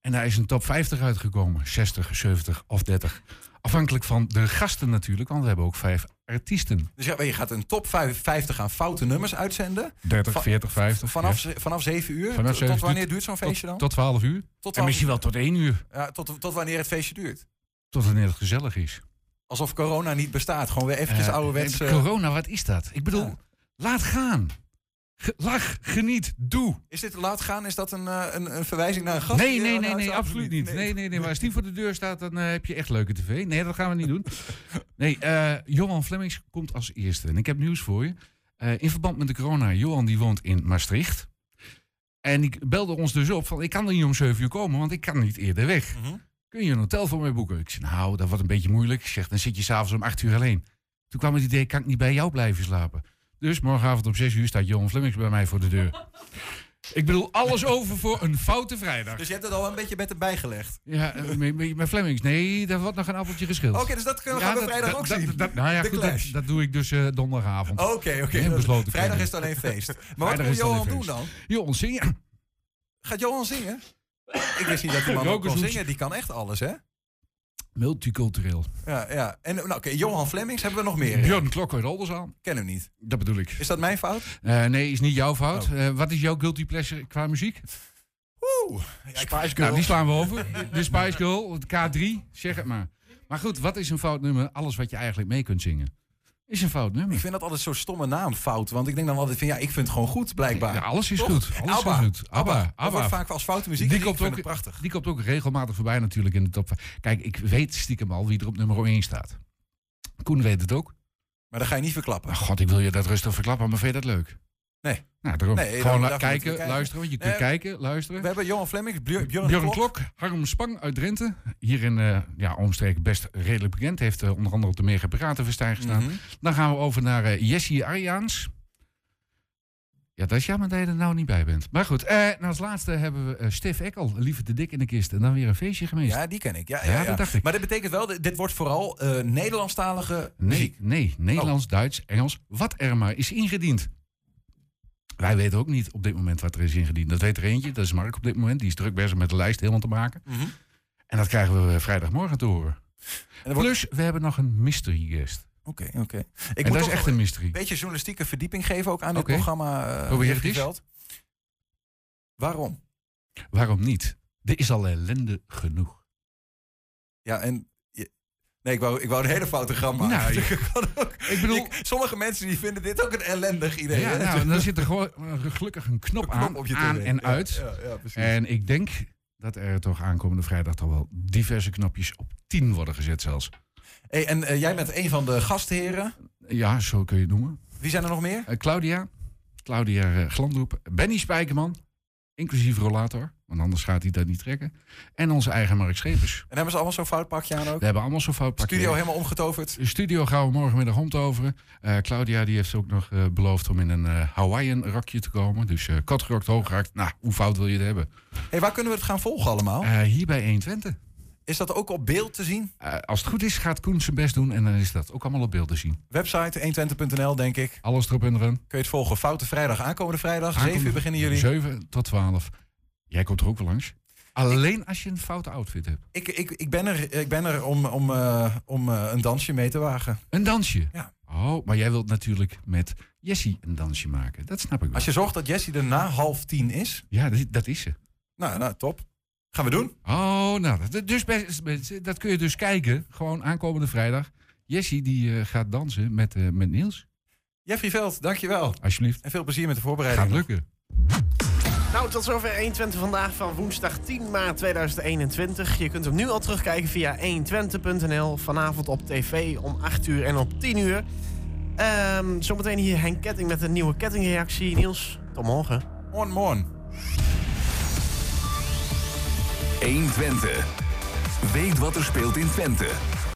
En daar is een top 50 uitgekomen. 60, 70 of 30. Afhankelijk van de gasten natuurlijk, want we hebben ook vijf artiesten. Dus ja, je gaat een top 50 aan foute nummers uitzenden. 30, 40, 50. Vanaf, vanaf 7 uur? Vanaf 7 tot wanneer duurt zo'n feestje dan? Tot 12 uur. Tot 12 en misschien wel tot 1 uur. Ja, tot, tot wanneer het feestje duurt? Tot wanneer het gezellig is. Alsof corona niet bestaat. Gewoon weer eventjes uh, ouderwets... Corona, wat is dat? Ik bedoel, ja. laat gaan. Lach, geniet, doe. Is dit laat gaan? Is dat een, een, een verwijzing naar een gast? Nee, nee, nee, nee, absoluut niet. Nee, nee, nee. Maar als die voor de deur staat, dan uh, heb je echt leuke tv. Nee, dat gaan we niet doen. Nee, uh, Johan Flemmings komt als eerste. En ik heb nieuws voor je. In verband met de corona, Johan die woont in Maastricht. En die belde ons dus op van, ik kan er niet om 7 uur komen, want ik kan niet eerder weg. -hmm. Kun je een hotel voor mij boeken? Ik zei, nou, dat wordt een beetje moeilijk. Ik zeg, dan zit je s'avonds om 8 uur alleen. Toen kwam het idee, kan ik niet bij jou blijven slapen? Dus morgenavond om 6 uur staat Johan Flemings bij mij voor de deur. Ik bedoel, alles over voor een foute vrijdag. Dus je hebt het al een beetje met hem bijgelegd? Ja, met, met Flemings. Nee, daar wordt nog een appeltje geschild. Oké, okay, dus dat kunnen we ja, vrijdag ook zien? Dat, nou ja, goed, dat, dat, doe ik dus uh, donderdagavond. Oké, oké. Okay. Vrijdag is het alleen feest. Maar wat moet Johan doen dan? Johan zingen. Gaat Johan zingen? Ik wist niet dat die man ook kon zingen. Die kan echt alles, hè? Multicultureel. Ja, ja. En nou, oké, Johan Flemings hebben we nog meer. Björn Klok uit Oldersaan. Ken hem niet. Dat bedoel ik. Is dat mijn fout? Uh, nee, is niet jouw fout. Oh. Uh, wat is jouw guilty pleasure qua muziek? Oeh, ja, Spice Girl. Nou, die slaan we over. De Spice Girl, K3, zeg het maar. Maar goed, wat is een fout nummer? Alles wat je eigenlijk mee kunt zingen. Is een fout nummer. Ik vind dat altijd zo'n stomme naam, fout. Want ik denk dan altijd van ja, ik vind het gewoon goed, blijkbaar. Ja, alles is goed. Alles Abba. is goed. Abba. Abba. Abba. wordt vaak als foute muziek. Die komt ook prachtig. Die komt ook regelmatig voorbij natuurlijk in de top. Kijk, ik weet stiekem al wie er op nummer 1 staat. Koen weet het ook. Maar dan ga je niet verklappen. Oh, God, ik wil je dat rustig verklappen, maar vind je dat leuk? Nee. Nou, daarom. Nee, Gewoon kijken, kijken, luisteren. Want je kunt kijken, luisteren. We hebben Johan Flemmings, Björn, Klok. Harm Spang uit Drenthe. Hier in uh, ja, omstreken best redelijk bekend. Heeft uh, onder andere op de Mega Piratenfestijn gestaan. -hmm. Dan gaan we over naar uh, Jessie Arjaans. Ja, dat is jammer dat je er nou niet bij bent. Maar goed, en als laatste hebben we uh, Stef Ekkel, Lieve de Dik in de kist. En dan weer een feestje geweest. Ja, die ken ik. Ja, ja, ja, dat dacht ik. Maar dit betekent wel, dit wordt vooral Nederlandstalige muziek. Nee, nee Nederlands, oh. Duits, Engels, wat er maar is ingediend. Wij weten ook niet op dit moment wat er is ingediend. Dat weet er eentje, dat is Mark op dit moment. Die is druk bezig met de lijst helemaal te maken. Mm -hmm. En dat krijgen we vrijdagmorgen te horen. Plus, we hebben nog een mystery guest. Oké, okay, oké. Okay. En dat is echt een mystery. Een beetje journalistieke verdieping geven ook aan dit programma. Uh, Probeer het eens. Waarom? Waarom niet? Er is al ellende genoeg. Ja, en Nee, ik wou, ik wou een hele foute gram maken. Nou, ik bedoel, ik, sommige mensen die vinden dit ook een ellendig idee. Ja, nou, dan zit er gewoon gelukkig een knop, een knop aan, op je aan en uit. Ja, ja, en ik denk dat er toch aankomende vrijdag toch wel diverse knopjes op 10 worden gezet zelfs. Hey, en uh, jij bent een van de gastheren? Ja, zo kun je het noemen. Wie zijn er nog meer? Uh, Claudia. Claudia uh, Glandroep. Benny Spijkerman. Inclusief rollator. Want anders gaat hij dat niet trekken. En onze eigen Mark Schepers. En hebben ze allemaal zo'n fout pakje aan ook? We hebben allemaal zo'n fout pakje. Studio helemaal omgetoverd? De studio gaan we morgenmiddag omtoveren. Uh, Claudia die heeft ook nog uh, beloofd om in een uh, Hawaiian rokje te komen. Dus uh, katgerokt, hooggerakt. Nou, hoe fout wil je het hebben? Hey, waar kunnen we het gaan volgen allemaal? hier bij 120. Is dat ook op beeld te zien? als het goed is, gaat Koen zijn best doen en dan is dat ook allemaal op beeld te zien. Website 120.nl, denk ik. Alles erop en erin. Kun je het volgen? Foute vrijdag, aankomende vrijdag. Aankomende, 7 uur beginnen jullie. 7 tot 12. Jij komt er ook wel langs. Alleen als je een foute outfit hebt. Ik, ik, ik, ben, er, ik ben er om, om, uh, om uh, een dansje mee te wagen. Een dansje? Ja. Oh, maar jij wilt natuurlijk met Jessie een dansje maken. Dat snap ik wel. Als je zorgt dat Jessie er na half tien is. Ja, dat, dat is ze. Nou, nou, top. Gaan we doen. Oh, nou, dat, dus, dat kun je dus kijken. Gewoon aankomende vrijdag. Jessie die uh, gaat dansen met, met Niels. Jeffrey Veld, dankjewel. Alsjeblieft. En veel plezier met de voorbereiding. Gaat lukken. Nou, tot zover 120 vandaag van woensdag 10 maart 2021. Je kunt hem nu al terugkijken via 120.nl. Vanavond op tv om 8 uur en op 10 uur. Um, zometeen hier Henk Ketting met een nieuwe kettingreactie. Niels, tot morgen. Morgen, morgen. 120. Weet wat er speelt in Twente.